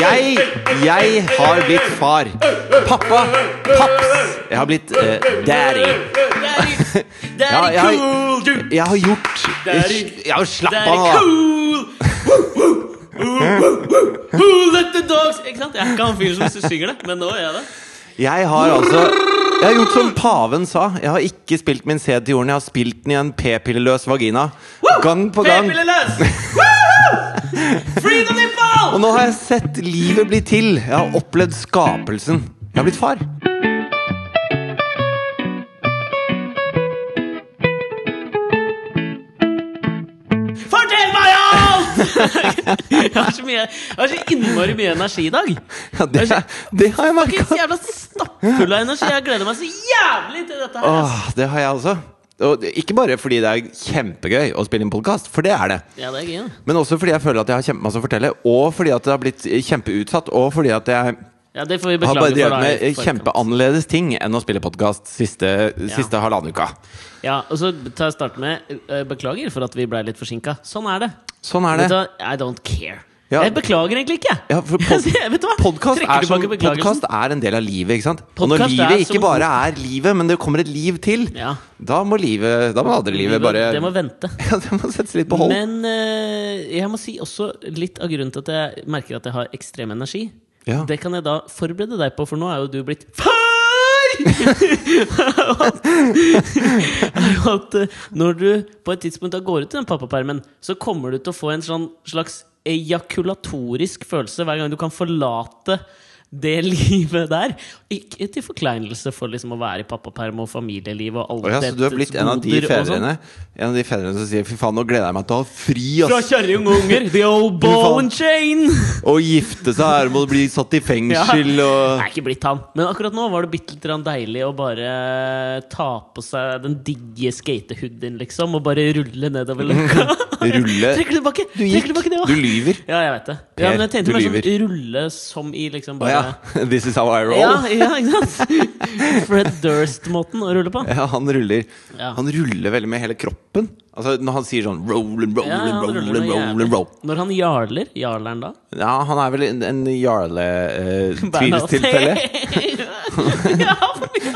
Jeg, jeg har blitt far. Pappa. Paps. Jeg har blitt eh, daddy. Daddy, daddy Ja, jeg har- cool, du. Jeg har gjort Daddy. Jeg har Slapp Daddy av da. cool. Woo, woo, woo, woo, woo, let the dogs Ikke sant? Jeg er ikke han fyren som synger det, men nå er jeg det. Jeg har altså Jeg har gjort som paven sa. Jeg har ikke spilt min sæd til jorden. Jeg har spilt den i en p-pilleløs vagina. Gang på gang. P-pille løs! Woo! Free the nipple! Og nå har jeg sett livet bli til. Jeg har opplevd skapelsen. Jeg har blitt far. Fortell meg alt! jeg, har så mye, jeg har så innmari mye energi i dag. Ja, det, det har jeg merka. jævla stappfull av energi. Jeg gleder meg så jævlig til dette her. Åh, det har jeg også. Og ikke bare fordi det er kjempegøy å spille inn podkast, for det er det. Ja, det er gøy. ja. Men også fordi jeg føler at jeg har kjempemasse å fortelle, og fordi at det har blitt kjempeutsatt, og fordi at jeg Ja, det får vi har bare drevet med kjempeannerledes ting enn å spille podkast siste, siste halvannen uka. Ja, og så tar jeg starte med eh, Beklager for at vi ble litt forsinka. Sånn er det. Sånn er det. I don't care. Ja. Jeg beklager egentlig ikke. Ja, podkast er, som- podcast er en del av livet, ikke sant? Og når er livet ikke bare er livet, men det kommer et liv til, Ja. da må livet Da må andre livet bare Det må vente. Ja, det må settes litt på hold. Men uh, jeg må si også litt av grunnen til at jeg merker at jeg har ekstrem energi. Ja. Det kan jeg da forberede deg på, for nå er jo du blitt far! er at eh, når du på et tidspunkt da går ut i den pappapermen, så kommer du til å få en sånn slags ejakulatorisk følelse hver gang du kan forlate det livet der. Ikke til forkleinelse for liksom å være i pappaperm og familieliv og alt oh, ja, så du har blitt en av de sånn. fedrene En av de fedrene som sier 'fy faen, nå gleder jeg meg til å ha fri', Fra ass. kjerring og unger. The old ball and chain! Å gifte seg her må bli satt i fengsel og Jeg er ikke blitt han. Men akkurat nå var det bitte litt deilig å bare ta på seg den digge skatehoodien, liksom, og bare rulle nedover løkka. rulle Trekker tilbake! Du gikk. tilbake det Du lyver. Ja, jeg vet det. Per, Ja, men jeg tenkte meg mer sånn rulle som i liksom bare bare ja. This is how I roll. ja, ja, ikke sant? Fred Durst-måten å rulle på. Ja, han ruller Ja. Han ruller veldig med hele kroppen. Altså Når han sier sånn roll and Ja, han roll ruller and roll. Når han jarler, jarler han da? Ja, han er vel en, en jarle-tvilstilfelle. Eh.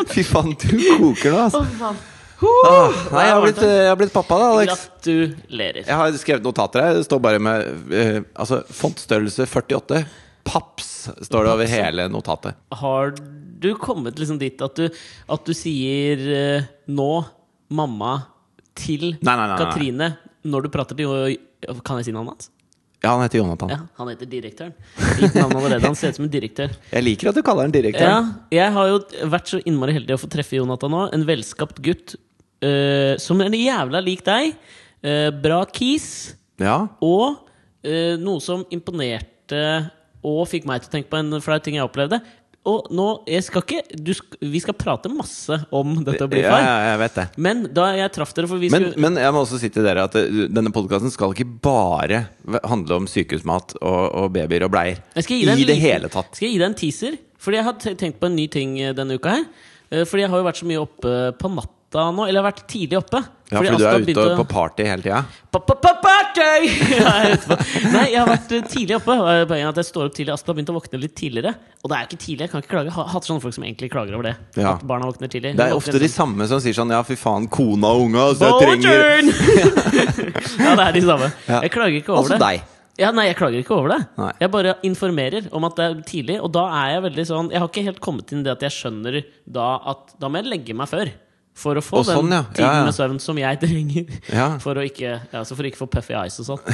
Fy faen, du koker nå, altså. Ah, nei, jeg har, blitt, jeg har blitt pappa, da, Alex. Gratulerer. Jeg har skrevet notater her. Det står bare med eh, Altså, fontstørrelse 48. Paps står det over hele notatet. Har du kommet liksom dit at du, at du sier eh, nå, mamma, til Nei, nei, nei. Katrine når du prater til Kan jeg si navnet hans? Ja, han heter Jonathan. Ja, Han heter direktøren. Gitt navnet allerede. Han ser ut som en direktør. Jeg liker at du kaller han Ja, direktøren. jeg har jo vært så innmari heldig å få treffe Jonathan nå. En velskapt gutt uh, som er jævla lik deg. Uh, bra kis. Ja. Og uh, noe som imponerte og fikk meg til å tenke på en flau ting jeg opplevde. Og nå, jeg skal ikke du, Vi skal prate masse om dette å bli far. ja, jeg vet det. Men da jeg traff dere for vi Men, skulle, men jeg må også si til dere at eh, denne podkasten skal ikke bare handle om sykehusmat og, og babyer og bleier. Jeg skal gi deg en I det hele tatt. Skal jeg gi deg en teaser? Fordi jeg har tenkt på en ny ting eh, denne uka her. Eh, Fordi jeg har jo vært så mye oppe på natta nå. Eller jeg har vært tidlig oppe. Ja, fordi du er ute begynte på party hele tida. Pa-pa-pa-party! Ja, jeg vet hva. Nei, jeg har vært eh, tidlig oppe. Poenget er at jeg står opp tidlig. Astrid har begynt å våkne litt tidligere. Og det er jo ikke tidlig, jeg kan ikke klage. Jeg har hatt sånne folk som egentlig klager over det. Ja. At barna våkner tidlig. Det er ofte de sånn, samme som sier sånn Ja, fy faen, kona og unga, så jeg trenger ja, det er de samme. Ja. Jeg klager ikke over Altså det. deg. Ja, nei, jeg klager ikke over det. Nei. Jeg bare informerer om at det er tidlig, og da er jeg veldig sånn Jeg har ikke helt kommet inn det at jeg skjønner da at da må jeg legge meg før. For å få Og den sånn, ja. timen Ja, ja. med søvn som jeg trenger. For å ikke, ja, så for å ikke få puffy eyes og sånn.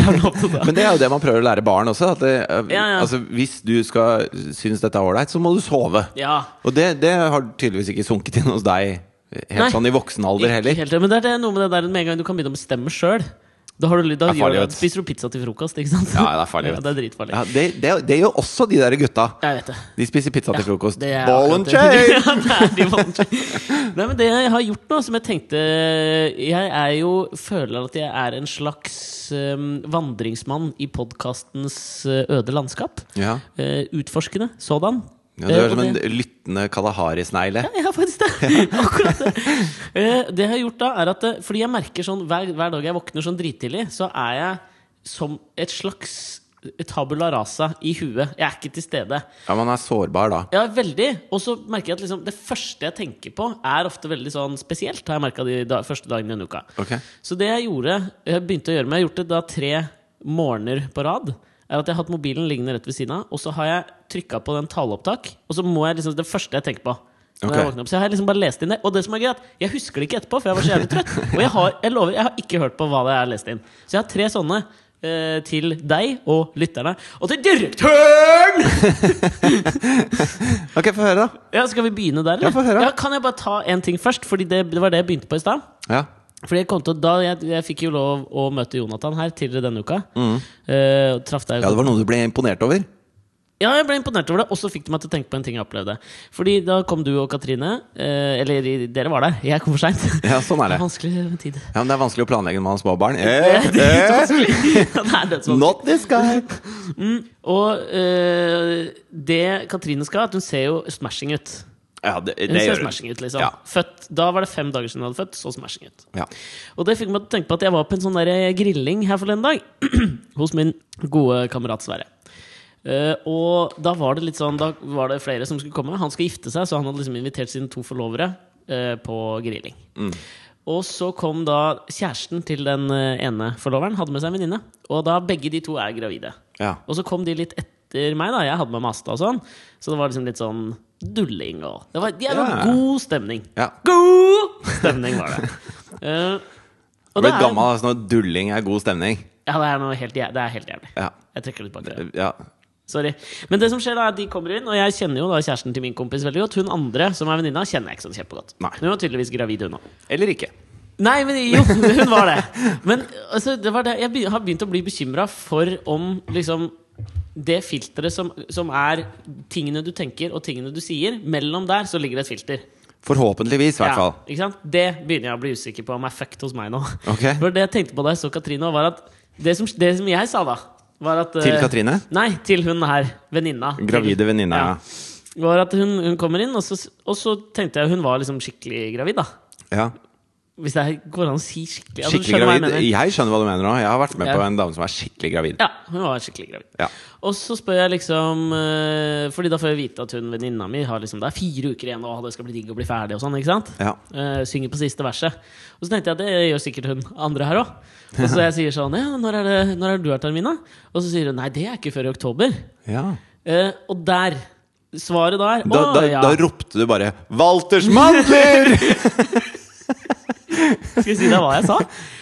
Men det er jo det man prøver å lære barn også. Det, eh. Altså, hvis du skal synes dette er ålreit, så må du sove. Ja, Og det, det har tydeligvis ikke sunket inn hos deg helt Nei. sånn i voksen alder heller. helt, men det er det noe med det der med en gang du kan begynne å bestemme sjøl. Da, har du, da Det farlig, gjør, du. spiser du pizza til frokost, ikke sant? Ja, det er farlig, Ja, det er dritfarlig. Ja, det, det, det gjør også de der gutta. Jeg vet det. De spiser pizza til frokost. Det er Ball and chain! Ja, det er de ball and chain. Nei, men det jeg har gjort nå, som jeg tenkte Jeg er jo føler at jeg er en slags um, vandringsmann i podkastens øde landskap. Ja. Uh, utforskende sådan. Ja, du Eh, er som en lyttende Kalahari-snegle. Ja, jeg har faktisk det. Akkurat det. Eh, det jeg har gjort da, er at eh, Fordi jeg merker sånn hver, hver dag jeg våkner sånn drittidlig, så er jeg som et slags tabula rasa i huet. Jeg er ikke til stede. Ja, man er sårbar da. Ja, veldig. Og så merker jeg at liksom, det første jeg tenker på, er ofte veldig sånn spesielt. Har jeg merka de da, første dagene i denne uka. Okay. Så det jeg gjorde, jeg begynte å gjøre med, jeg har gjort det da tre morgener på rad, er at jeg har hatt mobilen liggende rett ved siden av, og så har jeg trykka på den taleopptak, og så må jeg liksom Det første jeg tenker på. Okay. Jeg opp, så jeg har liksom bare lest inn det. Og det som er greit, jeg husker det ikke etterpå, for jeg var så jævlig trøtt. Og jeg har, jeg lover, jeg har ikke hørt på hva det er lest inn. Så jeg har tre sånne eh, til deg og lytterne. Og til direktøren! Ok, få høre, da. Ja, Skal vi begynne der, eller? Ja, få høre. Ja, kan jeg bare ta en ting først? Fordi det, det var det jeg begynte på i stad. Ja. Fordi jeg kom til, da jeg, jeg fikk jo lov å møte Jonathan her tidligere denne uka. Mm. Uh, traff deg ja, det var noe du ble imponert over. Ja, jeg ble imponert over det, og så fikk det meg til å tenke på en ting jeg opplevde. Fordi da kom du og Katrine, eh, eller dere var der, jeg kom for seint. Ja, sånn er det. Vanskelig med tid. Ja, men Det er vanskelig å planlegge når man har små barn. Det Eh, er eh. Ja, det er dødsvanskelig. not this guy! Og eh, det Katrine skal, at hun ser jo smashing ut. Ja, det, Hun ser gjør smashing ut, liksom. Ja. Født, da var det fem dager siden hun hadde født. Så smashing ut. Ja. Og det fikk meg til å tenke på at jeg var på en sånn der grilling her forleden dag. hos min gode kamerat Sverre. Uh, og da var det litt sånn Da var det flere som skulle komme. Han skal gifte seg, så han hadde liksom invitert sine to forlovere uh, på grilling. Og så kom da kjæresten til den eh, ene forloveren, hadde med seg en venninne. Og da begge de to er gravide. Ja. Og så kom de litt etter meg, da. Jeg hadde med Masta og sånn. Så det var liksom litt sånn dulling og Det var jævla Ja. god stemning. ja. God stemning var det. uh, og Du ble det gammel, altså når dulling er god stemning. Ja, det er, helt, det er helt jævlig. Ja. Jeg trekker litt bak det. ja. Sorry. Men det som skjer da er at de kommer inn, og jeg kjenner jo da kjæresten til min kompis veldig godt. Hun andre, som er venninna, kjenner jeg ikke sånn kjempegodt. Nei. Hun var tydeligvis gravid, hun òg. Eller ikke. Nei, men jo, hun var det. Men altså, det var det. jeg har begynt å bli bekymra for om liksom det filteret som, som er tingene du tenker og tingene du sier, mellom der så ligger det et filter. Forhåpentligvis, i hvert fall. Ja, ikke sant? Det begynner jeg å bli usikker på om er fucked hos meg nå. Okay. For det jeg tenkte på da jeg så Katrine, var at det som, det som jeg sa da var at, Til eh, Katrine? Nei, til hun her. Venninna. Gravide venninna. Ja. Var at hun, hun kommer inn, og så, og så tenkte jeg hun var liksom skikkelig gravid. da ja. Hvis det går an å si skikkelig altså, Skikkelig jeg gravid. mener. Jeg skjønner hva du mener nå. Jeg har vært med Ja. på en dame som er skikkelig gravid. Ja, hun var skikkelig gravid. Ja. Og så spør jeg liksom eh, Fordi da får jeg vite at hun venninna mi har liksom Det er fire uker igjen, og det skal bli digg å bli ferdig og sånn. ikke sant? Ja. Uh, synger på siste verset. Og så tenkte jeg at det gjør sikkert hun andre her òg. Og så jeg sier sånn Ja, når er det, når er det du har termin, da? Og så sier hun nei, det er ikke før i oktober. Ja. Uh, og der Svaret da er Da, Å ja. da ropte du bare 'Walters mandler!' Skal jeg si deg hva jeg sa?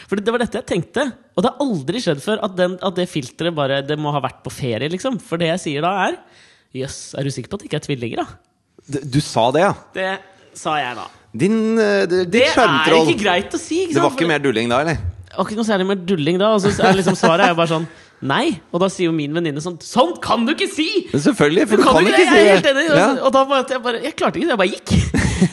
For det var dette jeg tenkte. Og det har aldri skjedd før at, den, at det filteret bare Det må ha vært på ferie, liksom. For det jeg sier da, er Jøss, er du sikker på at det ikke er tvillinger, da? D- Du sa det, ja. Det sa jeg da. Din, eh, d- Det ditt er ikke greit å si. Det var ikke mer dulling da, eller? Det var ikke noe særlig mer dulling da. Og så er liksom svaret er jo bare sånn Nei. Og da sier jo min venninne sånn Sånn kan du ikke si! Men Selvfølgelig, for du Kan kan ikke, ikke det? si Jeg er helt enig. Ja. Og da måtte jeg bare Jeg klarte ikke det, jeg bare gikk.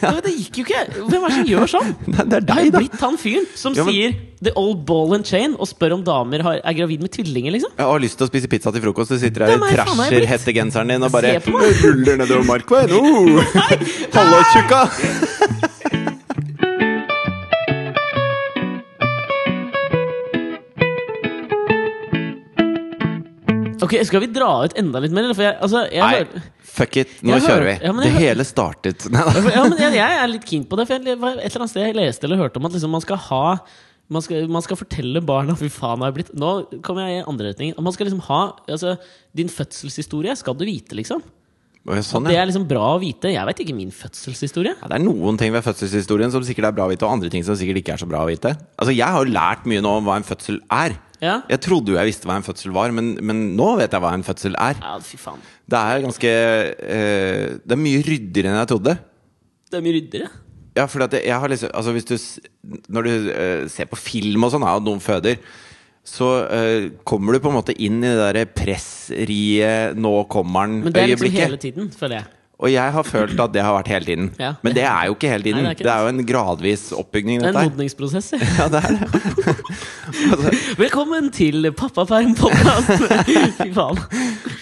Ja, det gikk jo ikke. Hvem er det som gjør sånn? Nei, det er deg, da. Jeg har blitt han fyren som Ja, men- sier 'the old ball and chain' og spør om damer har, er gravid med tvillinger, liksom. Jeg har lyst til å spise pizza til frokost. Du sitter her i er trasher-hettegenseren din og bare ruller nedover markveien. Oh. Hallo, tjukka! Ok, Skal vi dra ut enda litt mer? Jeg, altså, jeg, Nei, fuck it. Nå Jeg kjører hører- vi. ja, Det hører- hele startet ja, men jeg, jeg er litt keen på det. For jeg, et eller annet sted jeg leste eller hørte om at liksom man skal ha man skal, man skal fortelle barna Fy faen, har jeg blitt Nå kommer jeg i andre retning. Man skal liksom ha altså, Din fødselshistorie skal du vite, liksom. Å, ja. Det er liksom bra å vite. Jeg vet ikke min fødselshistorie. Ja, det er noen ting ved fødselshistorien som sikkert er bra å vite, og andre ting som sikkert ikke er så bra å vite. Altså, Jeg har jo lært mye nå om hva en fødsel er. Ja, Jeg trodde jo jeg visste hva en fødsel var, men, men nå vet jeg hva en fødsel er. ja fy faen. Det er ganske eh, Det er mye ryddigere enn jeg trodde. Det er mye ryddigere. Ja, for jeg har liksom Altså hvis du Når du eh, ser på film og sånn, og noen føder, så uh, kommer du på en måte inn i det derre pressriet 'nå kommer Men det er liksom han'-øyeblikket. hele tiden, føler jeg. Og jeg har følt at det har vært hele tiden. Ja. Men det er jo ikke hele tiden. Nei, det er ikke det, er jo en gradvis oppbygning. Det er en modningsprosess. ja. Ja, det er det. altså, Velkommen til Pappaperm-podkast! Fy faen.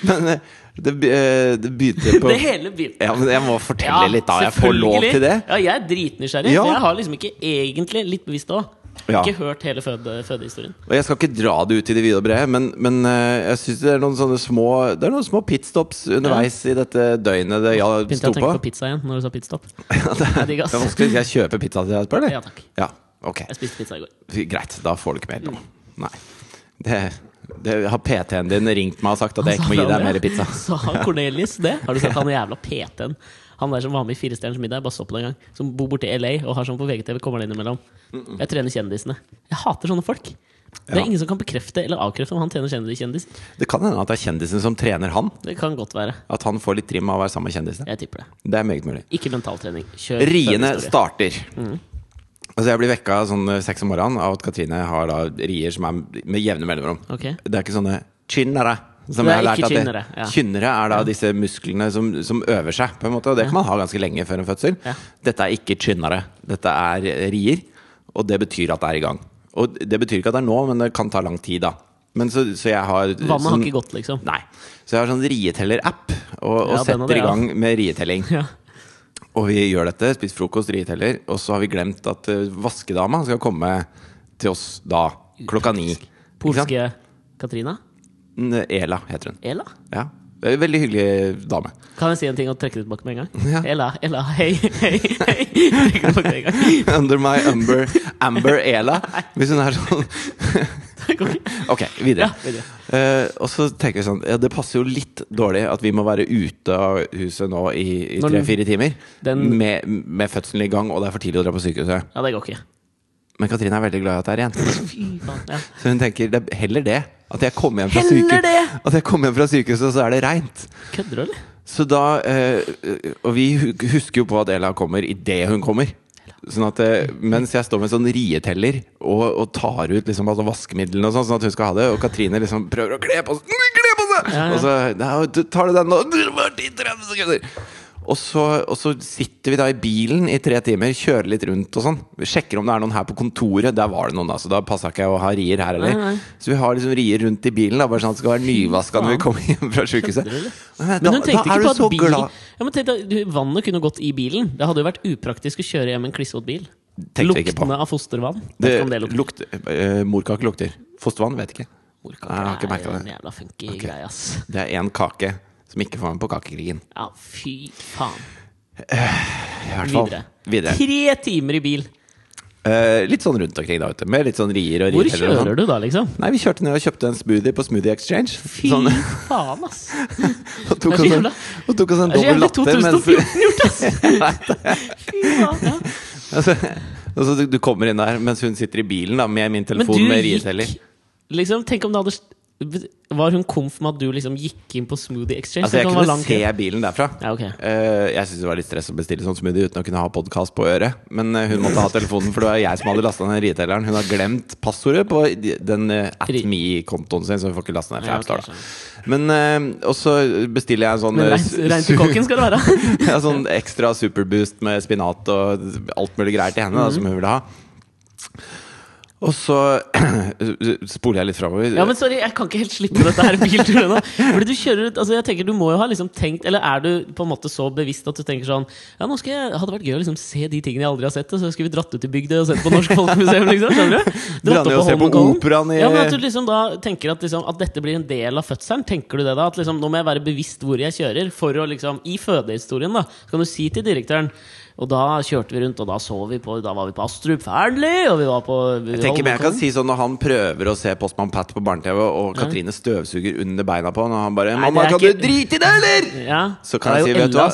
men, eh, Det, eh, det begynte på Det hele begynte Ja, men jeg må fortelle litt, da. Jeg får lov til det. Ja, jeg er dritnysgjerrig. Ja. Jeg har liksom ikke egentlig, litt bevisst òg, Ja. ikke hørt hele føde, fødehistorien. Og jeg skal ikke dra det ut i det vide og brede, men, men eh, jeg syns det er noen sånne små Det er noen små pitstops underveis i dette døgnet det ja, Begynte sto jeg å tenke på. på pizza igjen når du sa pitstop. Ja, det, det er vanskelig. Skal jeg kjøpe pizza til deg, spør du? Ja takk. Ja, okay. Jeg spiste pizza i går. Greit, da får du ikke mer nå. Nei. Det, det har PT-en din ringt meg og sagt at jeg ikke må gi deg mer pizza. Sa Cornelius det? Har du sett han jævla PT-en? Han der som var med i Fire stjerners middag, jeg bare så på det en gang. Som bor borte i LA og har sånn på VGTV. Kommer det innimellom. Jeg trener kjendisene. Jeg hater sånne folk. Det er Ja. ingen som kan bekrefte eller avkrefte om han trener kjendis. kjendis. Det kan hende at det er kjendisen som trener han. Det kan godt være. At han får litt trim av å være sammen med kjendisene. Jeg tipper det. Det er meget mulig. Ikke mentaltrening. Kjør Riene starter. starter. Altså Jeg blir vekka sånn eh, seks om morgenen av at Katrine har da rier som er med jevne mellomrom. Okay. Det er ikke sånne kynnere. Som jeg har lært at kynnere, ja. Kynnere er da disse musklene som, som øver seg, på en måte. Og det kan man ha ganske lenge før en fødsel. Ja. Dette er ikke kynnere. Dette er eh, rier. Og det betyr at det er i gang. Og det betyr ikke at det er nå, men det kan ta lang tid, da. Men så, så jeg har Vannet har sånn- ikke gått, liksom. Nei. Så jeg har sånn rieteller-app, og, og Ja, setter det, i gang med rietelling. Ja. Og vi gjør dette, spiser frokost, rieteller, og så har vi glemt at eh, vaskedama skal komme til oss da klokka ni. Polske Katrina? N- Ela heter hun. Ela? Ja. Veldig hyggelig dame. Kan jeg si en ting og trekke det tilbake med en gang? Ja. Ela, Ela, hei, hei, hei. Trekke det tilbake med en gang. Under my Amber, Amber Ela. Hvis hun er sånn. Ok, videre. Ja, videre. Uh, og så tenker jeg sånn ja, Det passer jo litt dårlig at vi må være ute av huset nå i, i tre-fire timer den- med, med fødselen i gang, og det er for tidlig å dra på sykehuset. Ja, det går ikke. Men Katrine er veldig glad i at det er. Ja. Så hun tenker det er heller det. At jeg kommer hjem fra, syke- at jeg kommer hjem fra sykehuset, og så er det reint. Kødder du, eller? Så da eh, Og vi husker jo på at Ella kommer idet hun kommer. Sånn at eh, Mens jeg står med sånn rieteller og, og tar ut liksom altså vaskemidlene og sånn, sånn at hun skal ha det, og Katrine liksom prøver å kle på seg, kle på seg! Ja, ja. Og så «Nei, tar du den nå? Du 10-30 sekunder! Og så, og så sitter vi da i bilen i tre timer, kjører litt rundt og sånn. Vi sjekker om det er noen her på kontoret. Der var det noen, da, så da passa ikke jeg å ha rier her heller. Så vi har liksom rier rundt i bilen, da, bare sånn at det skal være nyvaska når vi kommer hjem fra eller? Men hun tenkte ikke på at bil ja, men tenk deg, Vannet kunne gått i bilen. Det hadde jo vært upraktisk å kjøre hjem en klissvåt bil. Tenkte. Luktende av fostervann. Det det lukter. eh, Morkake lukter. Fostervann vet ikke. Morkake Nei, er det. en jævla funky Ok. greie, ass. Det er én kake som ikke får med på kakekrigen. Ja, fy faen. I hvert fall. Videre. Videre. Tre timer i bil! Eh, litt sånn rundt omkring, da, vet du. Med litt sånn rier og rier. Hvor og kjører sånn. du da, liksom? Nei, vi kjørte ned og kjøpte en smoothie på Smoothie Exchange. Fy Sånn, faen, ass! og tok oss en, og tok oss en Det er så dobbel jævlig latte. Mens, 2014 gjort, ass! Fy faen, ja. altså, altså, du- du kommer inn der mens hun sitter i bilen da, med min Men telefon du med gikk rieteller. liksom, Tenk om det hadde Var hun komf med at du liksom gikk inn på Smoothie Exchange? Altså, jeg kunne se bilen derfra. Ja, okay. uh, jeg syntes det var litt stress å bestille sånn smoothie uten å kunne ha podkast på øret. Men eh, hun måtte ha telefonen, for det var jeg som hadde lasta ned rietelleren. Hun har glemt passordet på den uh, Ri- AtMe-kontoen sin, så hun får ikke lasta ned fra Ja, ok, AppStore. da. skjønner. Men uh, Og så bestiller jeg en sånn eh, su- til kokken skal det være. ja, sånn ekstra superboost med spinat og alt mulig greier til henne, da, Mhm. som hun ville ha. Og så spoler jeg litt framover. Ja, men sorry, jeg kan ikke helt slippe dette her bilturet nå. Fordi du kjører ut, altså jeg tenker Du må jo ha liksom tenkt Eller er du på en måte så bevisst at du tenker sånn Ja, nå skal jeg Hadde vært gøy å liksom se de tingene jeg aldri har sett, og så skulle vi dratt ut i bygda og sett på Norsk Folkemuseum, liksom. Skjønner du? Dratt opp på Holmenkollen. i- Ja, men at du liksom da tenker at, liksom, at dette blir en del av fødselen. Tenker du det da? At liksom nå må jeg være bevisst hvor jeg kjører, for å liksom I fødehistorien, da, så kan du si til direktøren og da kjørte vi rundt, og da så vi på Da var vi på Astrup Fearnley, og vi var på Jeg tenker men jeg kan si sånn Når han prøver å se Postmann Pat på barne-TV, og Katrine støvsuger under beina på han, og han bare 'Mamma, kan ikke- du drite i det, eller?' Ja, Så kan jeg si, vet du hva?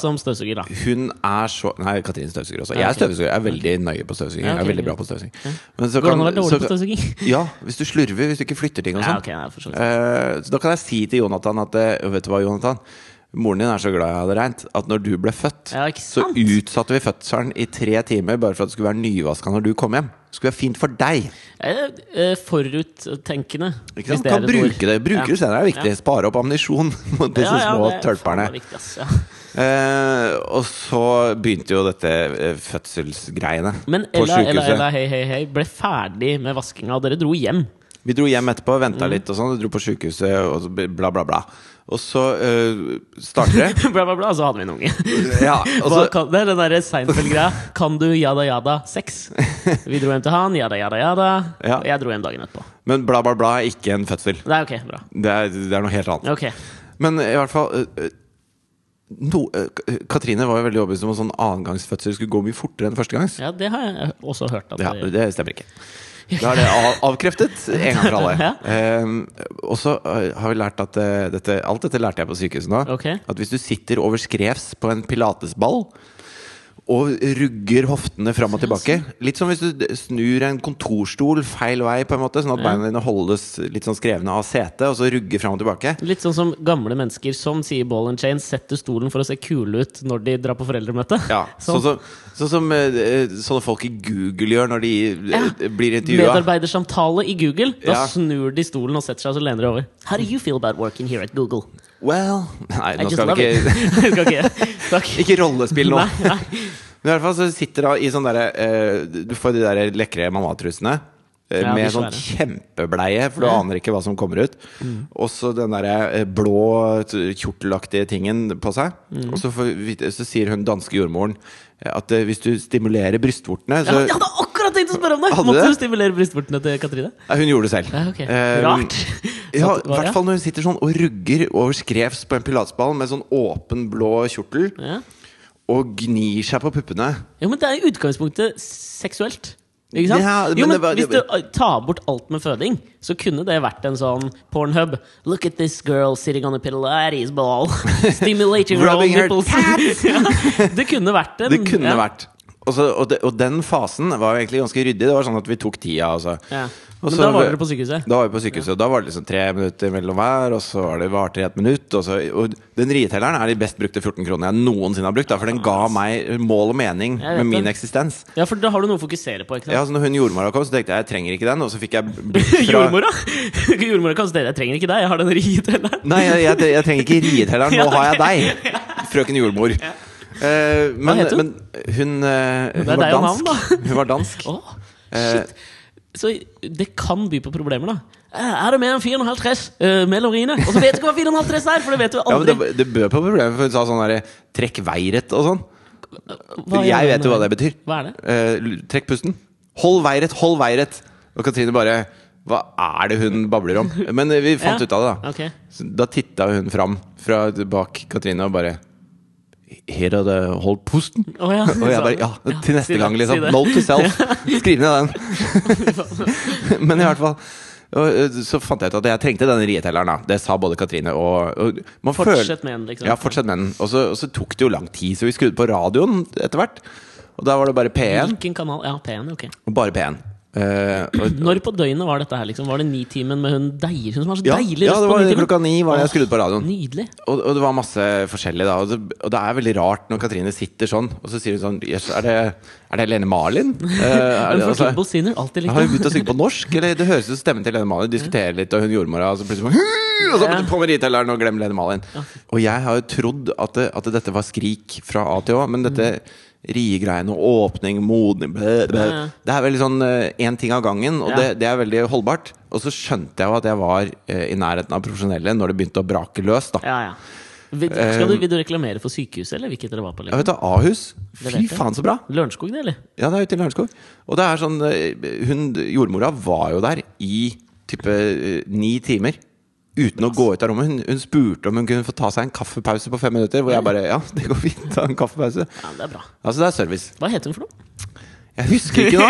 Hun er så Nei, Katrine støvsuger også. Jeg er støvsuger. Jeg er veldig nøye på støvsuging. Jeg er veldig bra på støvsuging. Men så Går det an å være så- dårlig på støvsuging? Ja, hvis du slurver, hvis du ikke flytter ting og sånn. Eh, da kan jeg si til Jonathan at eh, Vet du hva, Jonathan? Moren din er så glad jeg hadde reint at når du ble født, Ja, så utsatte vi fødselen i tre timer bare for at det skulle være nyvaska når du kom hjem. Det skulle være fint for deg. Eh, Foruttenkende. Ikke sant? Kan bruke det. Bruke Ja. det senere er viktig. Spare opp ammunisjon mot disse Ja, små er tølperne. ja. Eh, og så begynte jo dette eh, fødselsgreiene Men Ella, Ella. Ella, hei, hei, hei ble ferdig med vaskinga, og dere dro hjem. Vi dro hjem etterpå, venta litt og sånn, dro på sjukehuset og bla, bla, bla. Og så eh, starter det. bla, bla, bla, så hadde vi en unge. Ja, og så, kan, det er den derre Seinfeld-greia. Kan du yada yada sex? Vi dro hjem til han, yada yada yada. Ja. Og jeg dro hjem dagen etterpå. men bla, bla, bla er ikke en fødsel. Det er ok, bra. Det er, det er noe helt annet. Ok. Men i hvert fall eh, no, eh, Katrine var jo veldig overbevist om at sånn annengangsfødsel skulle gå mye fortere enn førstegangs. Ja, det har jeg også hørt. At Ja, det, det stemmer ikke. Da er det av, avkreftet en gang for alle. Ja. Ehm, og så har vi lært at dette, Alt dette lærte jeg på sykehuset nå. Okay. At hvis du sitter over skrevs på en pilatesball og rugger hoftene fram og tilbake Litt som hvis du snur en kontorstol feil vei, på en måte sånn at beina dine holdes litt sånn skrevne av setet, og så rugger fram og tilbake. Litt sånn som gamle mennesker som sier ball and chain, setter stolen for å se kule ut når de drar på foreldremøte. Ja, Sånn. Som, sånn som eh, sånne folk i Google gjør når de ja, blir intervjua. Medarbeidersamtale i Google. Da Ja. snur de stolen og setter seg, og så lener de over. How do you feel about working here at Google? Well Nei, nå skal vi ikke skal ikke. Takk. Ikke rollespill nå. Nei, nei. Men i hvert fall så sitter da i sånn derre eh, Du får de der lekre mammatrusene. eh, Ja, de med sånn svære. kjempebleie, for du aner ikke hva som kommer ut. Og så den derre eh, blå t- kjortelaktige tingen på seg. Og så, får, vi vite- så sier hun danske jordmoren eh, at eh, hvis du stimulerer brystvortene så Ja, hadde akkurat tenkt å spørre om det! Hadde Måtte det? du stimulere brystvortene til Katrine? Nei, Hun gjorde det selv. Ja, ok. Eh, Rart. Ja, i hvert fall når hun sitter sånn og rugger over skrevs på en pilatesball med sånn åpen blå kjortel Ja. og gnir seg på puppene. Jo, men det er i utgangspunktet seksuelt. Ikke sant? Ja, men jo, men det var- Hvis du tar bort alt med føding, så kunne det vært en sånn Pornhub. Look at this girl sitting on a pilates ball. Stimulating her own Rubbing her nipples. ja, det kunne vært en Det kunne ja. vært. Og, så, og, de, og den fasen var jo egentlig ganske ryddig. Det var sånn at vi tok tida. Altså. Ja. Men så- da var dere på sykehuset? Da var vi på sykehuset. Da var det liksom tre minutter mellom hver, og så var det varte i et minutt. Og, så, og den rietelleren er de best brukte 14 kronene jeg noensinne har brukt. Da, for den ga meg mål og mening med min det. eksistens. Ja, for da har du noe å fokusere på. Ja, så når hun jordmora kom, så tenkte jeg jeg trenger ikke den. Og så fikk jeg fra Jordmora? Jordmora kan jeg trenger ikke deg, jeg har den rietelleren. Nei, jeg, jeg, jeg trenger ikke rietelleren. Nå har jeg deg, frøken jordmor. Eh, men, het hun? men hun, eh, hun var dansk. navn, Hun var dansk. Oh, shit. Så det kan by på problemer, da. Eh, Er det mer enn 4,5 dress uh, med Lorine? Og så vet du ikke hva 4,5 dress er! For det vet du Ja, men det, det bød på problemer, for hun sa sånn derre Trekk veiret og sånn. Hva jeg vet jo hva det betyr. Hva er det? Eh, trekk pusten. Hold veiret, hold veiret! Og Katrine bare Hva er det hun babler om? Men eh, vi fant Ja. ut av det, da. Okay. Da titta hun fram fra bak Katrine og bare Her er det hold pusten. Oh, ja. Og jeg bare. Ja, til neste gang, liksom. Note to self. Skriv ned den. Men i hvert fall eh, så fant jeg ut at jeg trengte denne rietelleren. Det sa både Katrine og, og man Fortsett med den, liksom. Ja, fortsett med den. Og så, og så tok det jo lang tid, så vi skrudde på radioen etter hvert. Og da var det bare P1. Hvilken kanal? Ja, P1, ok. Og bare P1. Eh, og, Når på døgnet var dette her? liksom? Var det Nitimen med hun deilige Hun som var så ja, deilig ja, det var klokka ni var det jeg skrudde på radioen. Nydelig. Og, og det var masse forskjellig da. Og det, og det er veldig rart når Katrine sitter sånn, og så sier hun sånn Jøss, er, det- er det Lene Marlin? Eh, er det, altså, Sinner. Alltid har hun begynt å synge på norsk? Eller det høres ut som stemmen til Lene Marlin. Diskuterer litt, og hun jordmora, og så plutselig Og så på med ritelleren og glemmer Lene Marlin. Og jeg har jo trodd at, det, at dette var skrik fra A til Å, men dette riegreiene og åpning, modning Ja, ja. Det er veldig sånn én ting av gangen, og Ja. det, det er veldig holdbart. Og så skjønte jeg jo at jeg var eh, i nærheten av profesjonelle når det begynte å brake løs. da Ja, ja. Vil, skal du, vil du reklamere for sykehuset, eller hvilket dere var på? Jeg Liksom? vet du, Ahus. Fy faen, så bra! Lørenskog, det, eller? Ja, det er ute i Lørenskog. Og det er sånn eh, hun, Jordmora var jo der i type eh, ni timer. Uten å gå ut av rommet. Hun, hun spurte om hun kunne få ta seg en kaffepause på fem minutter. Hvor jeg bare Ja, det går fint. Ta en kaffepause. Ja, det er bra. Altså, det er service. Hva heter hun for noe? Jeg husker ikke nå!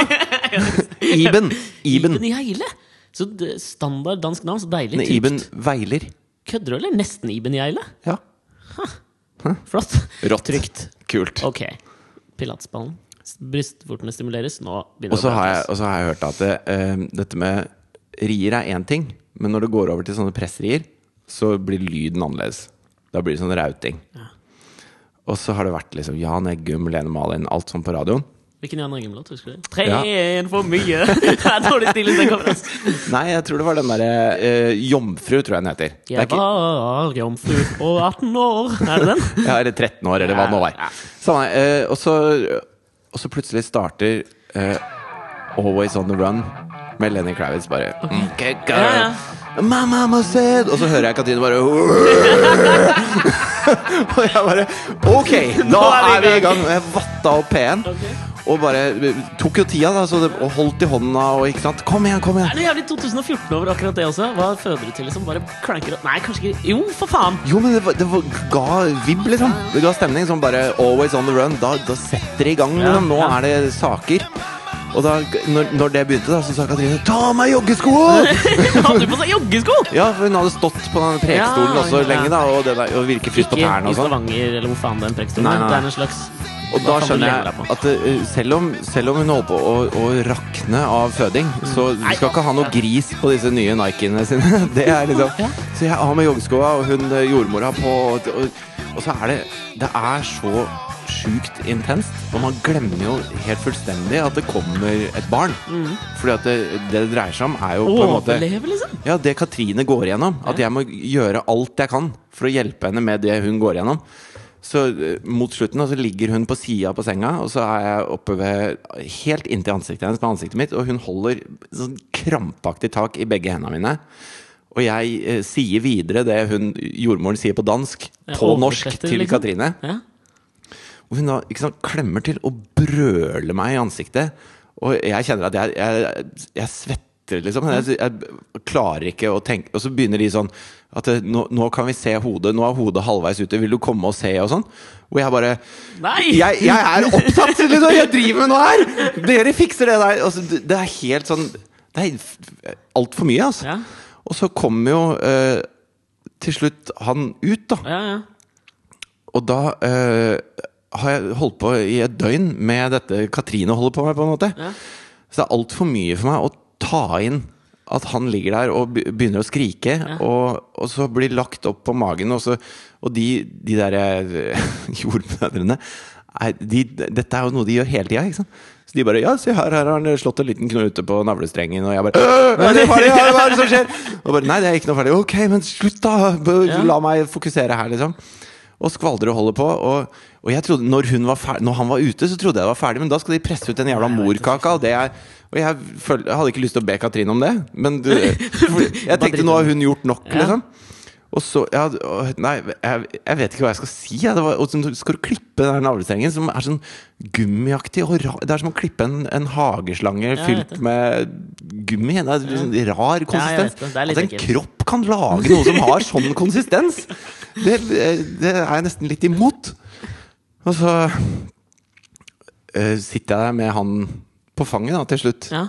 Iben. Iben. Iben heile Så standard dansk navn. Så deilig. Nei. Iben Veiler. Kødder du, eller? Nesten Iben Gjeile? Ja. Flott. Rått. Trygt. Kult. Ok. Pilatsballen. Brystvortene stimuleres. Nå begynner det å og så har jeg hørt at det, uh, dette med rier er én ting, men når det går over til sånne presserier, så blir lyden annerledes. Da blir det sånn rauting. Og så har det vært liksom Jan Eggum, Lene Malin, alt sånn på radioen. Hvilken Jan Eggum-låt husker du? Tre Ja. en for mye! Nei, jeg tror det var den derre eh, Jomfru, tror jeg den heter. Er Jeg ikke, var jomfru og 18 år. Er det den? ja, eller 13 år, eller hva det nå var. Samme, eh, og, så, og så plutselig starter eh, Always On The Run med Lenny Kravitz. Bare okay, Ja, ja. Mamma må se Og så hører jeg Katrine bare Og jeg bare Ok, da er vi i gang. Jeg vatta opp P1. Og bare tok jo tida, da, så det, og holdt i hånda og ikke sant. Kom igjen, kom igjen! Er det jævlig 2014 over akkurat det også? Hva føder du til? liksom? Bare klanker Nei, kanskje ikke Jo, for faen! Jo, men det, var- det var, ga vibb, liksom. Det ga stemning som bare always on the run. Da, da setter det i gang. Ja, Liksom. Nå er det saker. Og da når, når det begynte, da, så sa Katrine 'ta av meg joggeskoene'! Hadde du på seg joggesko? Ja, for hun hadde stått på den prekestolen Ja, også ja. lenge, da, og, det der, og virket frisk på Ikke tærne i og sånn. Stavanger, eller hvor faen den prekestolen er. Det er en slags Og da skjønner jeg at uh, selv, om, selv om hun holder på å, å rakne av føding, så du skal ikke ha noe gris på disse nye Nikeene sine. Det er liksom. Så jeg har med joggeskoa, og hun uh, jordmora på, og, og, og så er det Det er så sjukt intenst, og man glemmer jo helt fullstendig at det kommer et barn. Fordi at det, det det dreier seg om, er jo på en måte Overleve, liksom? ja, det Katrine går igjennom. At jeg må gjøre alt jeg kan for å hjelpe henne med det hun går igjennom. Så eh, mot slutten så ligger hun på sida på senga, og så er jeg oppe ved helt inntil ansiktet hennes med ansiktet mitt, og hun holder sånn krampaktig tak i begge hendene mine. Og jeg eh, sier videre det hun jordmoren sier på dansk, Ja, på norsk, til liksom. Katrine. Ja. Og hun da sant, klemmer til og brøler meg i ansiktet. Og jeg kjenner at jeg, jeg, jeg svetter, liksom. Jeg, jeg klarer ikke å tenke Og så begynner de sånn at eh, nå, nå kan vi se hodet. Nå er hodet halvveis ute. Vil du komme og se? Og sånn. Og jeg bare Nei! jeg, jeg er opptatt! Liksom. Jeg driver med noe her! Dere fikser det der! Altså, det det er helt sånn Det er altfor mye, altså. Ja, Og så kommer jo eh, til slutt han ut, da. ja. ja. Og da eh, har jeg holdt på i et døgn med dette Katrine holder på med, på en måte. Ja. Så det er altfor mye for meg å ta inn at han ligger der og begynner å skrike, og, og så blir lagt opp på magen, og, så, og de, de der eh, jordmødrene de, Dette er jo noe de gjør hele tida, ikke sant? Så de bare Ja, se her, her har han slått en liten knute på navlestrengen, og jeg bare «Øh, Er det ferdig? Ja, Hva er det som skjer? Og bare Nei, det er ikke noe ferdig. Ok, men slutt, da! La meg fokusere her, liksom. Og skvaldrer og holder på. Og, og jeg trodde, når, hun var ferdig, når han var ute, så trodde jeg det var ferdig, men da skal de presse ut den jævla morkaka. Og, det er, og jeg, føl, jeg hadde ikke lyst til å be Katrine om det, men du, jeg tenkte nå har hun gjort nok, liksom. Og så ja, Nei, jeg, jeg vet ikke hva jeg skal si. Ja. Det var, og så skal du klippe den navlestrengen, som er sånn gummiaktig. Og rar det er som å klippe en, en hageslange fylt med gummi. Det er sånn rar konsistens. Ja, det. Altså, en ekkelt. kropp kan lage noe som har sånn konsistens! Det, det er jeg nesten litt imot. Og så uh, sitter jeg der med han på fanget da, til slutt. ja.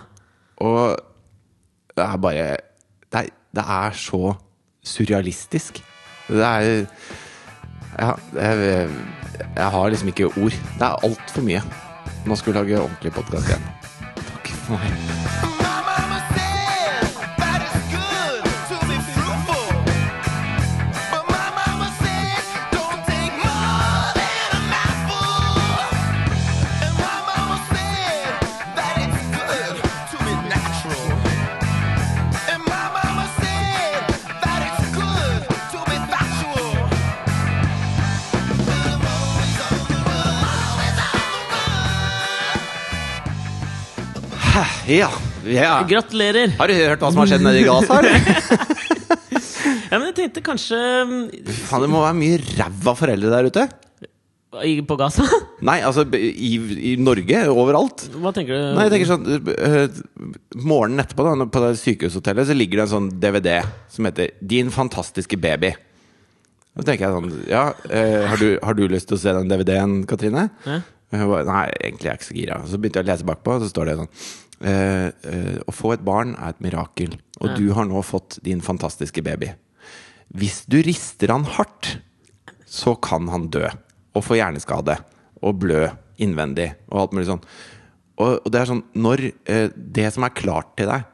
Og det er bare det er, det er så surrealistisk. Det er ja, jeg, jeg har liksom ikke ord. Det er altfor mye. Nå skal vi lage ordentlig podkast igjen. Takk for meg. Ja, ja. Gratulerer! Har du hørt hva som har skjedd nede i Gaza? eller? Ja, men jeg tenkte kanskje mm, Faen, det må være mye ræva foreldre der ute. i- På Gaza? Nei, altså i, i Norge. Overalt. Hva tenker du? Nei, jeg tenker sånn Morgenen etterpå da på det sykehushotellet Så ligger det en sånn DVD som heter 'Din fantastiske baby'. Da tenker jeg sånn Ja, øh, har, du, har du lyst til å se den DVD-en, Katrine? Ja. Nei, egentlig er jeg ikke så gira. Så begynte jeg å lese bakpå, og så står det sånn «Eh, eh, Å få et barn er et mirakel, og du har nå fått din fantastiske baby. Hvis du rister han hardt, så kan han dø. Og få hjerneskade. Og blø innvendig. Og alt mulig sånn. Og, og det er sånn Når eh, det som er klart til deg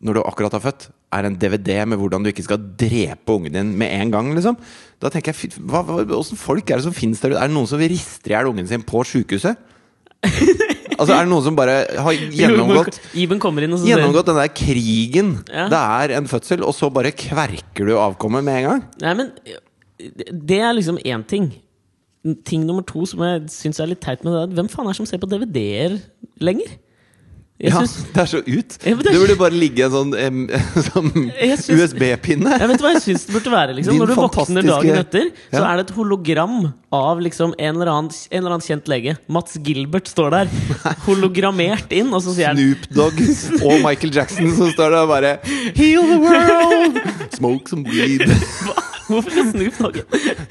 når du akkurat har født, er en DVD med hvordan du ikke skal drepe ungen din med en gang, liksom. Da tenker jeg, hva, hva, Åssen folk er det som finnes der ute? Er det noen som rister i hjel ungen sin på sjukehuset? Altså, er det noen som bare har gjennomgått Iben kommer inn og så Gjennomgått den der krigen Ja. det er en fødsel, og så bare kverker du avkommet med en gang? Nei, men det er liksom én ting. Ting nummer to som jeg syns er litt teit med det, er at hvem faen er det som ser på DVD-er lenger? Jeg Ja, synes... det er så ut. Ja, det Det burde bare ligge en sånn, um, sånn synes... USB-pinne. Jeg vet hva jeg syns det burde være. liksom Når du våkner dagen etter, så er det et hologram av liksom en eller, annen, en eller annen kjent lege. Mats Gilbert står der, hologrammert inn, og så sier han Snoop Dogg og Michael Jackson som står der og bare Heal the world! Smoke some weed. Hvorfor skal Snoop Dogg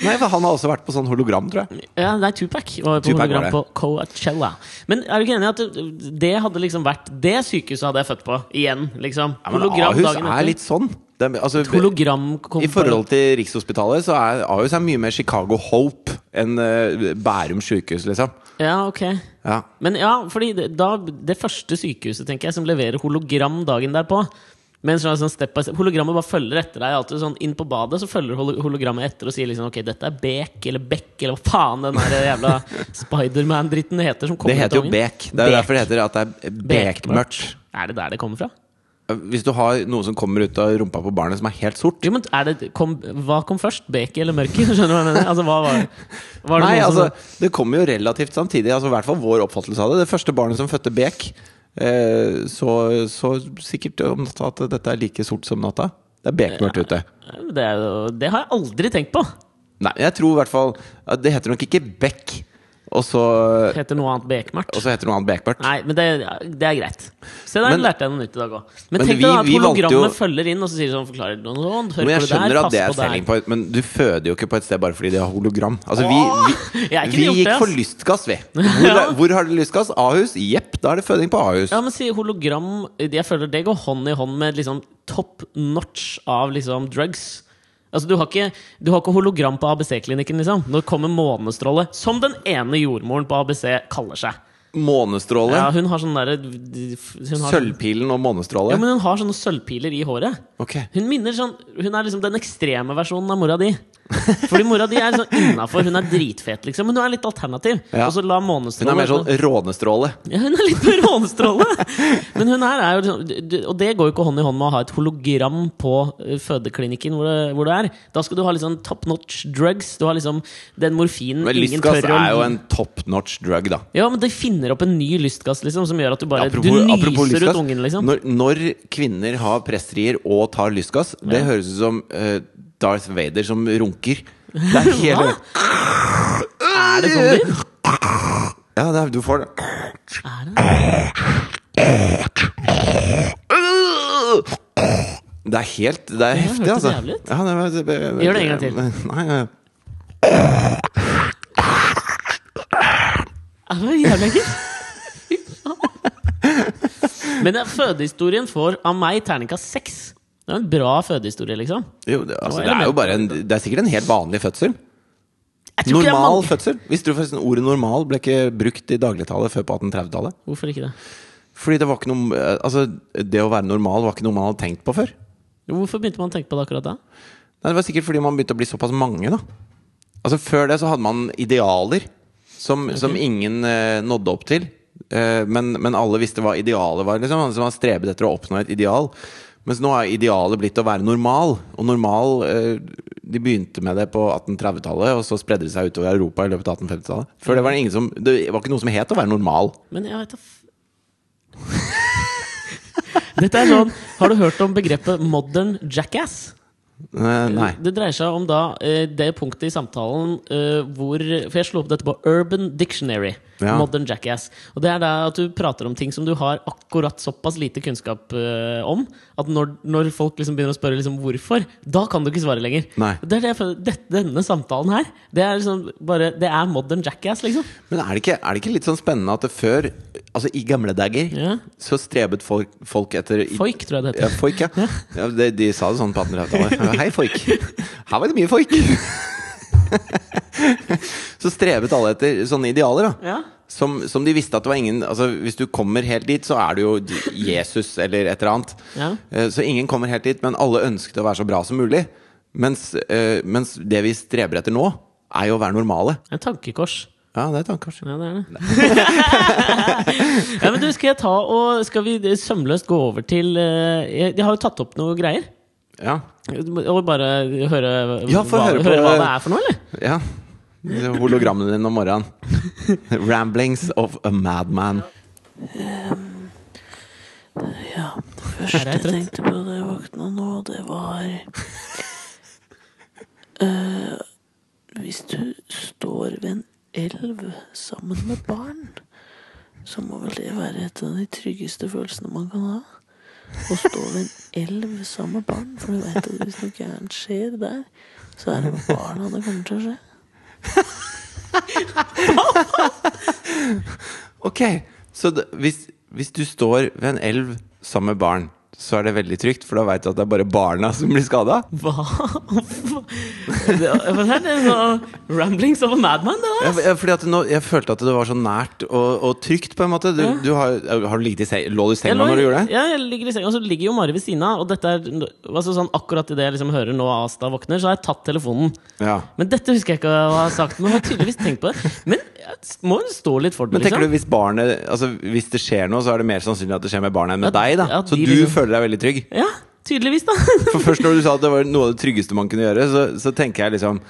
Nei, for han har også vært på sånn hologram, tror jeg. Ja, er Tupac. var på Tupac var hologram det. på Coachella. Men er du ikke enig i at det- hadde liksom vært Det sykehuset hadde jeg født på. Igjen, liksom. Ja, men Hologram Ahus dagen er litt sånn. Det altså, Hologram I forhold til Rikshospitalet så er Ahus er mye mer Chicago Hope enn uh, Bærum sykehus, liksom. Ja, ok. Ja. Men ja, fordi da, det første sykehuset tenker jeg som leverer hologram dagen derpå med sånn, sånn step by step. Hologrammet bare følger etter deg. Alltid sånn Inn på badet så følger hologrammet etter og sier liksom Ok, dette er Bek eller Bekk eller hva faen den der jævla Spiderman-dritten heter. Som Det heter jo. Bek. Det er jo derfor det heter at det er bekmørkt. Er det der det kommer fra? Hvis du har noe som kommer ut av rumpa på barnet som er helt sort Jo, men er det, kom, Hva kom først? Beket eller mørket? Skjønner du hva jeg mener? Altså, hva var, var det Nei, altså, som, det kommer jo relativt samtidig. Altså, I hvert fall vår oppfattelse av det. Det første barnet som fødte Bek, så, så sikkert om natta at dette er like sort som natta. Det er bekmørkt ute. det, er jo- det har jeg aldri tenkt på! Nei, jeg tror i hvert fall Det heter nok ikke Beck, og så, Heter noe annet bekmørkt. og så heter noe annet bekmørkt. Nei, men det, det er greit. Se der Men- lærte jeg noe nytt i dag òg. Men, Men tenk vi- deg at hologrammet følger inn og så sier sånn forklarer noe sånn. Hør Men jeg skjønner der, at det er selling point, men du føder jo ikke på et sted bare fordi de har hologram. Altså, vi, vi, ikke vi gikk for lystgass, vi. Hvor, Ja. hvor har dere lystgass? Ahus? Jepp, da er det føding på Ahus. Ja, men si hologram Jeg føler det går hånd i hånd med liksom top notch av liksom drugs. Altså, du har ikke, du har ikke hologram på ABC-klinikken, liksom. Det kommer månestråle, som den ene jordmoren på ABC kaller seg. Månestråle. Ja, hun har sånn derre hun har- Sølvpilen og månestråle. Ja, men hun har sånne sølvpiler i håret. Ok. Hun minner sånn Hun er liksom den ekstreme versjonen av mora di. Fordi mora di er sånn innafor. Hun er dritfet, liksom. Men hun er litt alternativ. Ja. Og så la Hun er mer sånn rånestråle. Ja, hun er litt mer rånestråle! Men hun her er jo liksom Og det går jo ikke hånd i hånd med å ha et hologram på eh, fødeklinikken hvor, det, hvor du er. Da skal du ha liksom top notch drugs. Du har liksom den morfinen Men ingen lystgass tør å er jo en top notch drug, da. Ja, men de finner opp en ny lystgass liksom som gjør at du bare Apropos, Du nyser lystgass. ut ungen, liksom. Når, når kvinner har presserier og tar lystgass, det høres ut som eh, Darth Vader som runker. Det er hele Er det det? Ja, det er, du får det. Er det? Det er helt Det er heftig, altså. Ja, det, det, det Gjør det en gang til. Nei, nei. Det var jævlig ekkelt! Men ja, fødehistorien får av meg terningkast seks. Det er en bra fødehistorie, liksom. Jo, det, altså, det er jo bare en Det er sikkert en helt vanlig fødsel. Normal fødsel. Visste du forresten ordet normal ble ikke brukt i dagligtale før på 1830-tallet? Hvorfor ikke det? Fordi det var ikke noe eh, Altså, det å være normal var ikke noe man hadde tenkt på før. Hvorfor begynte man å tenke på det akkurat da? Nei, Det var sikkert fordi man begynte å bli såpass mange, da. Altså Før det så hadde man idealer som, som ingen eh, nådde opp til. Eh, men, men alle visste hva idealet var. Liksom. Altså Man strebet etter å oppnå et ideal. Mens nå er idealet blitt å være normal. Og normal eh, De begynte med det på 1830-tallet, og så spredde det seg utover Europa i løpet av 1850-tallet. Før det var det ingen som Det var ikke noe som het å være normal. Men jeg vet da. Dette er sånn Har du hørt om begrepet 'modern jackass'? Eh, nei. Det dreier seg om da eh, det punktet i samtalen hvor For jeg slo opp dette på Urban Dictionary. Ja. Modern jackass. Og det er da at du prater om ting som du har akkurat såpass lite kunnskap uh, om, at når, når folk liksom begynner å spørre liksom hvorfor, da kan du ikke svare lenger. Det det føler, dette, Denne samtalen her, det er liksom bare Det er modern jackass, liksom. Men er det, ikke, er det ikke litt sånn spennende at det før, altså i gamle dager, Ja. så strebet folk, folk etter Foik, tror jeg det Ja, heter. foik, ja. ja de, de sa det sånn på 1800-tallet. Hei, foik. Her var det mye foik. så strevet alle etter sånne idealer, da. Ja. Som, som de visste at det var ingen Altså Hvis du kommer helt dit, så er du jo Jesus eller et eller annet. Ja. Eh, Så ingen kommer helt dit, men alle ønsket å være så bra som mulig. Mens, eh, mens det vi streber etter nå, er jo å være normale. En tankekors. Ja, det er tankekors. Ja, det er det. ja, men du, skal jeg ta og Skal vi sømløst gå over til eh, jeg- De har jo tatt opp noe greier. Ja. Og bare høre, Ja, hva, høre høre hva det er for noe, eller? ja. Hologrammene dine om morgenen. Ramblings of a madman. Ja, det første jeg tenkte på da jeg våkna nå, det var uh, Hvis du står ved en elv sammen med barn, så må vel det være et av de tryggeste følelsene man kan ha. Å stå ved en elv sammen med barn, for du vet at hvis noe gærent skjer der, så er det med barna det kommer til å skje. Ok, så hvis, hvis du står ved en elv sammen med barn, så er det veldig trygt, for da veit du at det er bare barna som blir skada? Hva? det, er det sånn Ramblings of a madman, det var? ja, fordi at nå, jeg følte at det var så nært og, og trygt, på en måte. Du, Ja. du har, har du ligget i seng, lå du i senga når du gjorde det? Ja, jeg ligger i senga, og så ligger jo Mari ved siden av. Og dette er altså sånn, akkurat idet jeg liksom hører nå Asta våkner, så har jeg tatt telefonen. Ja. Men dette husker jeg ikke å ha sagt, men jeg har tydeligvis tenkt på det. Men jeg må stå litt for det, Men tenker du liksom. hvis barnet Altså hvis det skjer noe, så er det mer sannsynlig at det skjer med barnet enn med deg, da? Så du liksom- føler deg veldig trygg? Ja, tydeligvis, da. For først når du sa at det var noe av det tryggeste man kunne gjøre, så, så tenker jeg liksom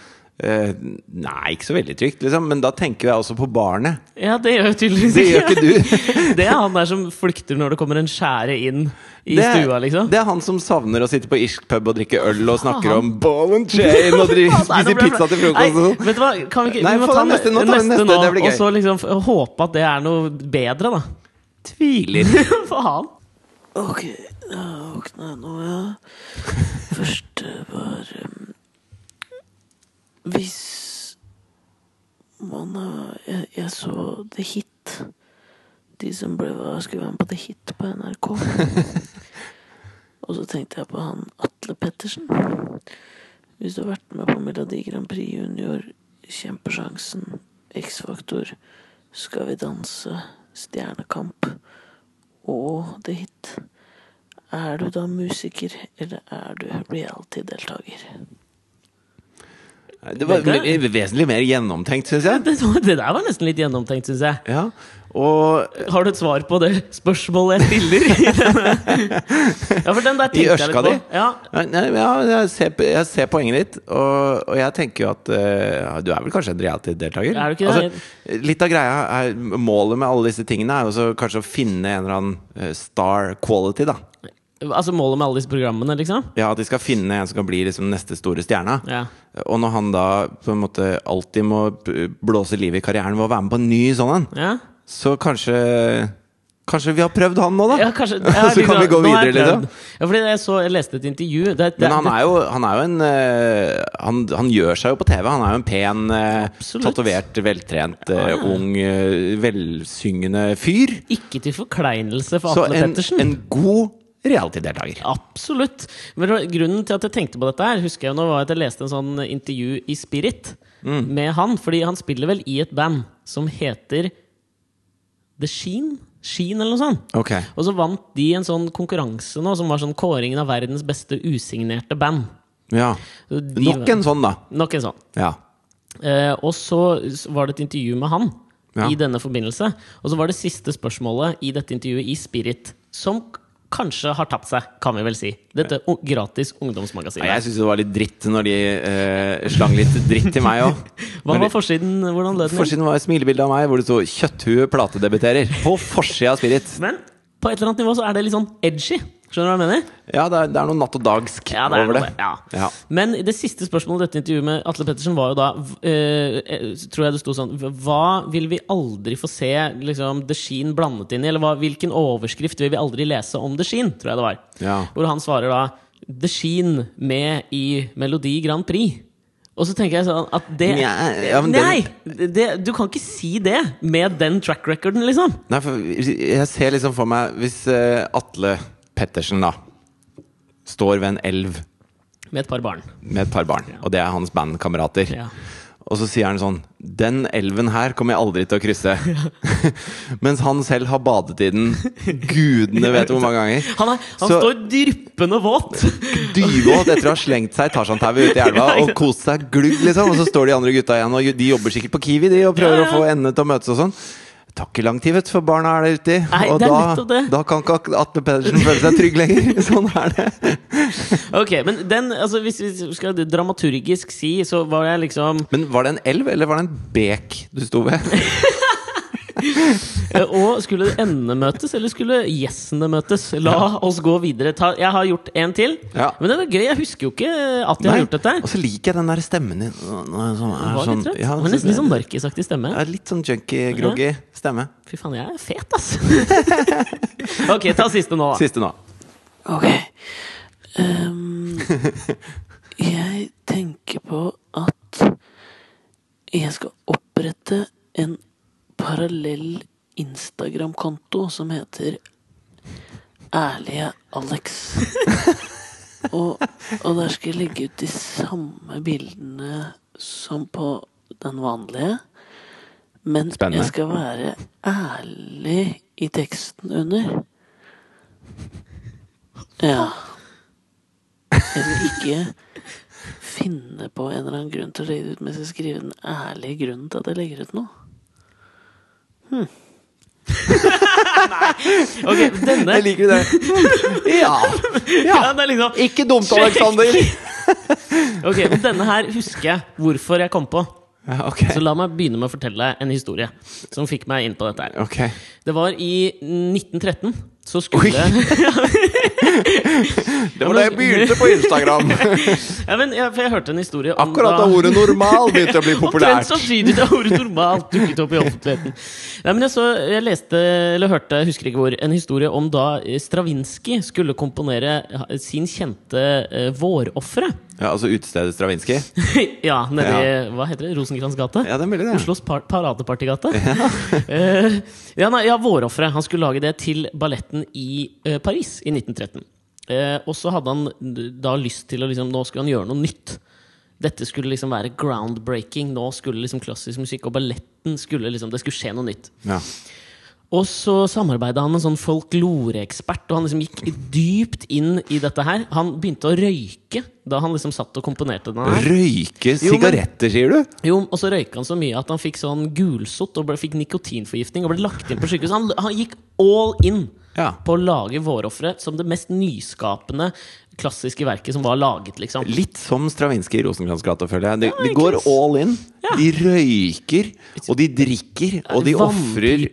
eh, Nei, ikke så veldig trygt, liksom. Men da tenker jeg også på barnet. Ja, det gjør jo tydeligvis Det gjør ikke du. Det er han der som flykter når det kommer en skjære inn i Det stua, liksom. Det er han som savner å sitte på irsk pub og drikke øl og snakker om ball and chain og spise pizza til frokost og sånn. vet du hva, kan vi ikke Nei, Vi må ta neste, nå neste neste, nå, det blir gøy. og så liksom håpe at det er noe bedre, da. Tviler. Faen. Ok, våkna jeg nå, ja. Første var Hvis man jeg, jeg så The Hit. De som ble, skulle være med på The Hit på NRK. Og så tenkte jeg på han Atle Pettersen. Hvis du har vært med på Melodi Grand Prix Junior, Kjempesjansen, X-Faktor, Skal vi danse, Stjernekamp og The Hit, er du da musiker, eller er du reality-deltaker? Det var vesentlig mer gjennomtenkt, syns jeg. Det, det der var nesten litt gjennomtenkt, syns jeg. Ja, og Har du et svar på det spørsmålet jeg stiller? ja, for den der I ørska di? Ja, Nei, ja, jeg, ser, jeg ser poenget ditt, og, og jeg tenker jo at uh, du er vel kanskje en reality-deltaker? Er? Altså, litt av greia er Målet med alle disse tingene er jo kanskje å finne en eller annen eh, star quality, da. Altså målet med alle disse programmene, liksom? Ja, At de skal finne en som kan bli liksom neste store stjerna. Ja. Og når han da på en måte alltid må blåse liv i karrieren ved å være med på en ny sånn en, ja. så kanskje Kanskje vi har prøvd han nå, da? Ja, kanskje ja, Så kan vi gå videre, liksom. Ja, fordi jeg, så, jeg leste et intervju det, det, Men han er jo, han er jo en uh, han, han gjør seg jo på TV. Han er jo en pen, uh, tatovert, veltrent, uh, ung, velsyngende fyr. Ikke til forkleinelse for Atle en, Så en god reality-deltaker. Absolutt. Men grunnen til at jeg tenkte på dette, her husker jeg nå var at jeg leste en sånn intervju i Spirit Mm. med han. Fordi han spiller vel i et band som heter The Sheen? Sheen eller noe sånt. Okay. Og så vant de en sånn konkurranse nå som var sånn kåringen av verdens beste usignerte band. Ja. De- Nok en sånn, da. Nok en sånn. Ja. Eh, og så var det et intervju med han Ja. i denne forbindelse. Og så var det siste spørsmålet i dette intervjuet i Spirit, som kanskje har tapt seg, kan vi vel si. Dette gratis ungdomsmagasinet. Ja, Jeg syns det var litt dritt når de eh, slang litt dritt til meg òg. Hva var forsiden? Hvordan lød den? Forsiden var et smilebilde av meg hvor det sto 'Kjøtthue platedebuterer' på forsida av Spirit. Men på et eller annet nivå så er det litt sånn edgy. Skjønner du hva jeg mener? Ja, det er, det er noe natt og dagsk Ja, det er over det. ja. Ja. Men det siste spørsmålet i dette intervjuet med Atle Pettersen var jo da eh, Tror jeg det sto sånn Hva vil vi aldri få se liksom, The Sheen blandet inn i? Eller hva, hvilken overskrift vil vi aldri lese om The Sheen? Tror jeg det var. Ja. Hvor han svarer da The Sheen med i Melodi Grand Prix. Og så tenker jeg sånn at det Nei! ja, Nei! Det, du kan ikke si det med den track recorden, liksom. Nei, for jeg ser liksom for meg Hvis uh, Atle Pettersen da står ved en elv Med et par barn. med et par barn, og det er hans bandkamerater. Ja. Og så sier han sånn Den elven her kommer jeg aldri til å krysse. Mens han selv har badet i den gudene vet hvor mange ganger. Han, er, han Så- står dryppende våt! Dyvåt etter å ha slengt seg Tarzan-tauet ut i elva og kost seg glugg, liksom. Og så står de andre gutta igjen, og de jobber sikkert på Kiwi de og prøver Ja, ja. å få endene til å møtes og sånn. Det tar ikke lang tid, vet du, for barna er der ute. Nei, og det er da, det. da kan ikke Atle Pedersen føle seg trygg lenger. Sånn er det. Ok, men den, altså hvis vi skal dramaturgisk si, så var jeg liksom Men var det en elv, eller var det en bek du sto ved? Eh, Og skulle endene møtes, eller skulle gjessene møtes? La oss gå videre. Ta, jeg har gjort en til. Ja. Men det er gøy. Jeg husker jo ikke at jeg har gjort dette. Og så liker jeg den der stemmen din. Som Det er var sånn, litt trøtt. ja, var nesten litt sånn narkisaktig stemme. ja, litt sånn junkie-groggy stemme. Fy faen, jeg er fet, ass! ok, ta siste nå. Siste nå. Ok. Um, jeg tenker på at jeg skal opprette en parallell Instagram-konto som heter Ærlige Alex. og, og der skal jeg legge ut de samme bildene som på den vanlige. Men Spennende. jeg skal være ærlig i teksten under. Ja. Jeg skal ikke finne på en eller annen grunn til å legge det ut, men jeg skal skrive den ærlige grunnen til at jeg legger ut noe. Hmm. ok, denne Jeg liker det. Ja. ja, det er liksom Ikke dumt, Aleksander. Ok, men denne her husker jeg hvorfor jeg kom på. Ja, ok. Så la meg begynne med å fortelle en historie som fikk meg inn på dette her. Ok. Det var i 1913. Så skulle Det var da jeg begynte på Instagram. ja, men jeg, For jeg hørte en historie om Akkurat da ordet 'normal' begynte å bli Omtrent populært. samtidig da ordet normalt dukket opp i offentligheten. Nei, men jeg, så, jeg leste, eller hørte, jeg husker ikke hvor, en historie om da Stravinskij skulle komponere sin kjente uh. Ja, altså utestedet Stravinskij. ja, nede i hva heter det, Rosenkrantz gate? Ja, det er veldig det. Oslos par paradepartygate. Eh, ja, nei, ja, 'Vårofre'. Han skulle lage det til balletten i uh, Paris i 1913. Uh, og så hadde han da lyst til å liksom, Nå skulle han gjøre noe nytt. Dette skulle liksom være groundbreaking. Nå skulle liksom klassisk musikk og balletten skulle liksom, Det skulle skje noe nytt. Ja. Og så samarbeida han med en sånn folkloreekspert, og han liksom gikk dypt inn i dette her. Han begynte å røyke da han liksom satt og komponerte den her. Røyke sigaretter, sier du? Jo, og så røyka han så mye at han fikk sånn gulsott og ble, fikk nikotinforgiftning og ble lagt inn på sykehus. Han, han gikk all in Ja. på å lage 'Vårofre' som det mest nyskapende klassiske verket som var laget, liksom. Litt som Stravinskij i Rosenkrantz gate, føler jeg. De, de går all in. Ja. De røyker, og de drikker, og de ofrer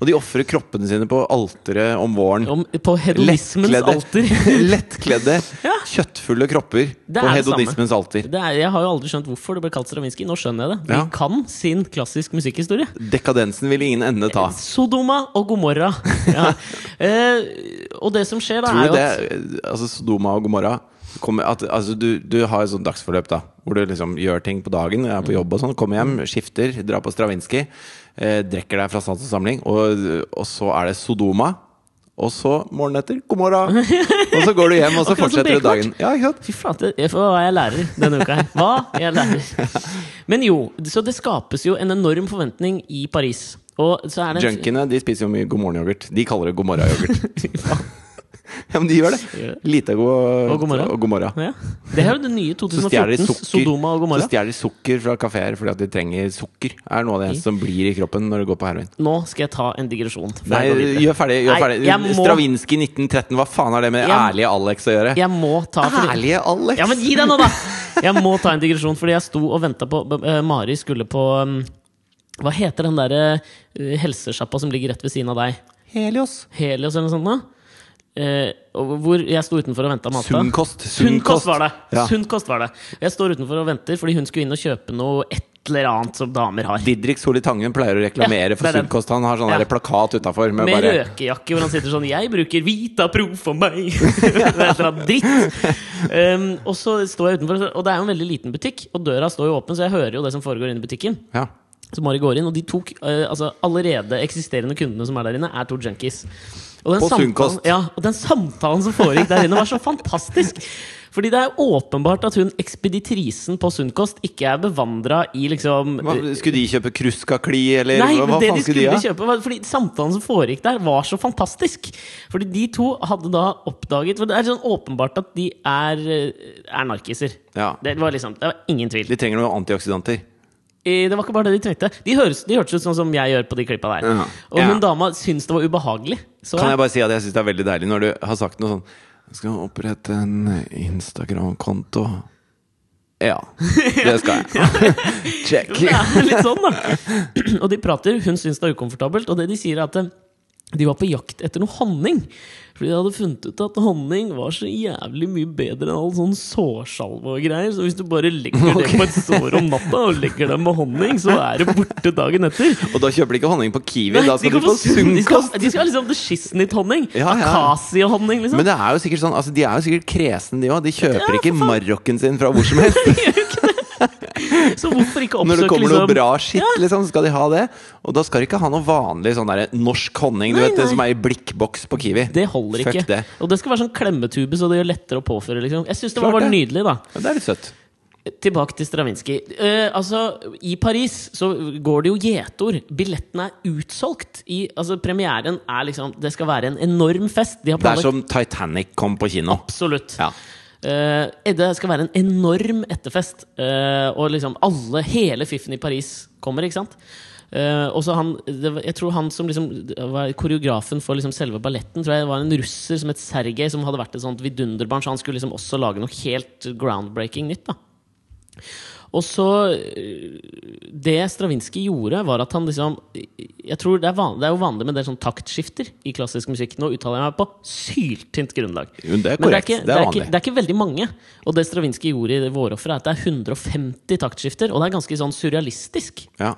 Og de ofrer kroppene sine på alteret om våren. Om, på hedonismens Lettkledde, alter. lettkledde Ja. kjøttfulle kropper på hedonismens alter. Det er, jeg har jo aldri skjønt hvorfor det ble kalt Stravinskij. Nå skjønner jeg det. De Ja. kan sin klassisk musikkhistorie. Dekadensen vil ingen ende ta. Sodoma og Gomorra. Ja. Eh, og det som skjer, da, Tror er jo det at Altså Sodoma og Gomorra kommer, at, altså, du, du har et sånt dagsforløp da hvor du liksom gjør ting på dagen, er på jobb og sånn, kommer hjem, skifter, drar på Stravinskij, eh, drikker deg fra sans og samling, og, og så er det Sodoma. Og så morgenen etter god morgen! Og så går du hjem, og så fortsetter du dagen. Ja, ikke sant? Fy flate, hva er jeg lærer denne uka her? Hva jeg lærer? Men jo, så det skapes jo en enorm forventning i Paris. Og så det Junkiene de spiser jo mye god morgen-yoghurt. De kaller det god morgen-yoghurt. Ja, men de gjør det. God Og god morgen. Og god morgen. Ja. Det er jo det nye Så stjeler de 2014s Sodoma og sukker, så Gomorra. stjeler de sukker fra kafeer fordi at de trenger sukker. Er noe av det eneste som blir i kroppen når du går på heroin. Nå skal jeg ta en digresjon. Nei, gjør ferdig. Gjør Nei, ferdig. Stravinskij 1913, hva faen har det med Jeg- ærlige Alex å gjøre? Jeg må ta fordi- Ærlige Alex? Ja, men gi deg nå, da! Jeg må ta en digresjon, fordi jeg sto og venta på uh, Mari skulle på um, Hva heter den derre uh, helsesjappa som ligger rett ved siden av deg? Helios. Helios eller noe sånt? nå? Eh, hvor jeg sto utenfor og venta mata. Sunnkost. Sunnkost var det! Ja. Sunnkost var det Jeg står utenfor og venter fordi hun skulle inn og kjøpe noe et eller annet som damer har. Didrik Solli Tangen pleier å reklamere Ja, for. Sunnkost. Han har sånn Ja. plakat utafor med, Med bare røkejakke hvor han sitter sånn 'Jeg bruker Vita Pro for meg!' det er dritt. Um, og så står jeg utenfor, og det er jo en veldig liten butikk, og døra står jo åpen, så jeg hører jo det som foregår inne i butikken. Ja. Så Mari går inn, og de tok, uh, altså, allerede eksisterende kundene som er der inne, er to junkies. Og den På samtalen- Ja, og den samtalen som foregikk der inne, var så fantastisk! Fordi det er åpenbart at hun ekspeditrisen på Sunnkost ikke er bevandra i liksom Hva, skulle de kjøpe Kruskakli, eller Nei, hva, hva det faen skulle de skulle de kjøpe var, Fordi samtalen som foregikk der, var så fantastisk. Fordi de to hadde da oppdaget For det er sånn åpenbart at de er, eh, er narkiser. Ja. Det var liksom, det var ingen tvil. De trenger noen antioksidanter. Det var ikke bare det de trengte. De, høres, de hørtes ut sånn som jeg gjør på de klippa der. Ja. Og Ja. hun dama syns det var ubehagelig. Så Kan jeg bare si at jeg syns det er veldig deilig når du har sagt noe sånn Jeg skal opprette en Instagram-konto. Ja, det skal jeg. Check. Det er litt sånn, da. Og de prater, hun syns det er ukomfortabelt, og det de sier er at de var på jakt etter noe honning. Fordi de hadde funnet ut at honning var så jævlig mye bedre enn all sånn sårsalve og greier. Så hvis du bare legger det på et sår om natta, og legger det med honning, så er det borte dagen etter. Og da kjøper de ikke honning på Kiwi, da de, skal de, de, få sunnkost. de skal ha liksom the shiznit-honning. Ja, ja. Akasiehonning, liksom. Men det er jo sikkert sånn, altså de er jo sikkert kresne, de òg. De kjøper Ja, ikke marokken sin fra hvor som helst. Så hvorfor ikke oppsøke Når det kommer kommer noe liksom bra skitt, liksom, så skal de ha det. Og da skal de ikke ha noe vanlig sånn der norsk honning du Nei, vet, det nei. som er i blikkboks på Kiwi. Det holder Fuck ikke. det. Og det skal være sånn klemmetube, så det gjør lettere å påføre. Liksom. Jeg syns det var bare det. nydelig, da. Ja, det er litt søtt. Tilbake til Stravinskij. Uh, altså, I Paris så går det jo gjetord. Billettene er utsolgt. I, altså, premieren er liksom Det skal være en enorm fest. De Det er som Titanic kom på kino. Absolutt. Ja. Eh, Edde skal være en enorm etterfest. Uh, og liksom alle, hele fiffen i Paris kommer, ikke sant? Uh, og så han, var- jeg tror han som liksom var koreografen for liksom selve balletten, tror jeg var en russer som het Sergej, som hadde vært et sånt vidunderbarn. Så han skulle liksom også lage noe helt groundbreaking nytt. da og så øh, Det Stravinskij gjorde, var at han liksom Jeg tror Det er, van, det er jo vanlig med en del sånn taktskifter i klassisk musikk. Nå uttaler jeg meg på syltynt grunnlag. Jo, det er Men korrekt. ikke, Det er ikke, det er ikke veldig mange. Og det Stravinskij gjorde i Vårofferet, er at det er 150 taktskifter. Og det er ganske sånn surrealistisk. Ja.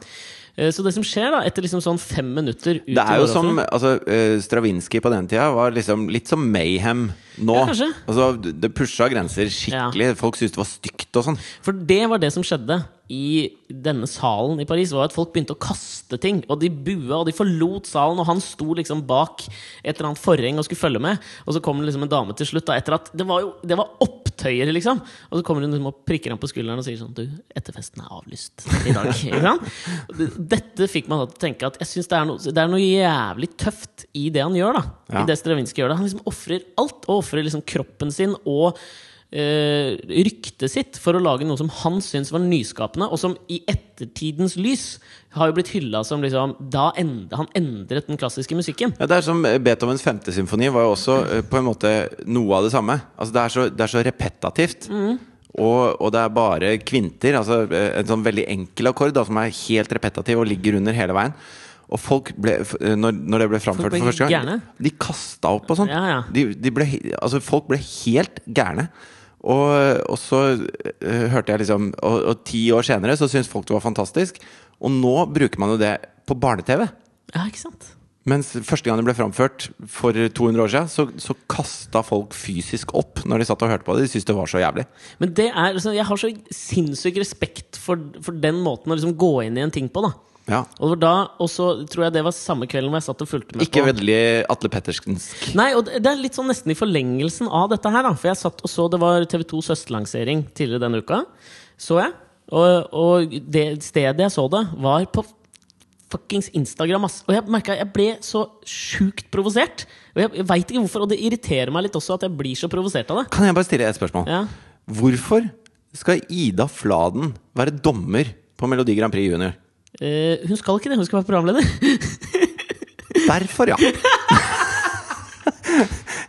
Eh, Så det som skjer da, etter liksom sånn fem minutter Det er jo som altså, uh, Stravinskij på den tida var liksom litt som Mayhem nå. Ja, altså, det pusha grenser skikkelig. Folk syntes det var stygt og sånn. For det var det som skjedde i denne salen i Paris. var at Folk begynte å kaste ting. Og de bua, og de forlot salen, og han sto liksom bak et eller annet forheng og skulle følge med. Og så kommer det liksom en dame til slutt, da, etter at det var jo det var opptøyer, liksom. Og så kommer hun liksom og prikker ham på skulderen og sier sånn Du, etterfesten er avlyst i dag. ikke sant? Dette fikk meg da til å tenke at jeg synes det, noe- det er noe jævlig tøft i det han gjør. da Ja. I det Stravinskij gjør det Han liksom ofrer alt, og ofrer liksom kroppen sin og eh, ryktet sitt for å lage noe som han syntes var nyskapende, og som i ettertidens lys har jo blitt hylla som liksom Da end, han endret den klassiske musikken. Ja, det er som eh, Beethovens femte symfoni var jo også eh, på en måte noe av det samme. Altså, det, er så, det er så repetativt. Og, og det er bare kvinter. Altså en sånn veldig enkel akkord da, som er helt repetativ og ligger under hele veien. Og folk ble, når, når det ble framført for første gang, gærne. de kasta opp og sånn. Ja, ja. De, de altså, folk ble helt gærne. Og, og så uh, hørte jeg liksom og, og ti år senere så syntes folk det var fantastisk. Og nå bruker man jo det på barne-TV. Ja, ikke sant? Mens første gang det ble framført for 200 år siden, så, så kasta folk fysisk opp når de satt og hørte på det. De syntes det var så jævlig. Men det er, altså, jeg har så sinnssyk respekt for, for den måten å liksom gå inn i en ting på. da Ja. Og da, og så tror jeg det var samme kvelden hvor jeg satt og fulgte med Ikke på veldig Atle Pettersensk. Nei, og det det er litt sånn nesten i forlengelsen av dette her, da. For jeg satt og så Det var TV2s høstlansering tidligere denne uka. Så jeg. Og, og det stedet jeg så det, var på fuckings Instagram. Ass. Og jeg merka jeg ble så sjukt provosert. Og jeg, jeg veit ikke hvorfor, og det irriterer meg litt også at jeg blir så provosert av det. Kan jeg bare stille et spørsmål? Ja. Hvorfor skal Ida Fladen være dommer på Melodi Grand Prix Junior? Eh, hun skal ikke det, hun skal være programleder. Derfor, ja!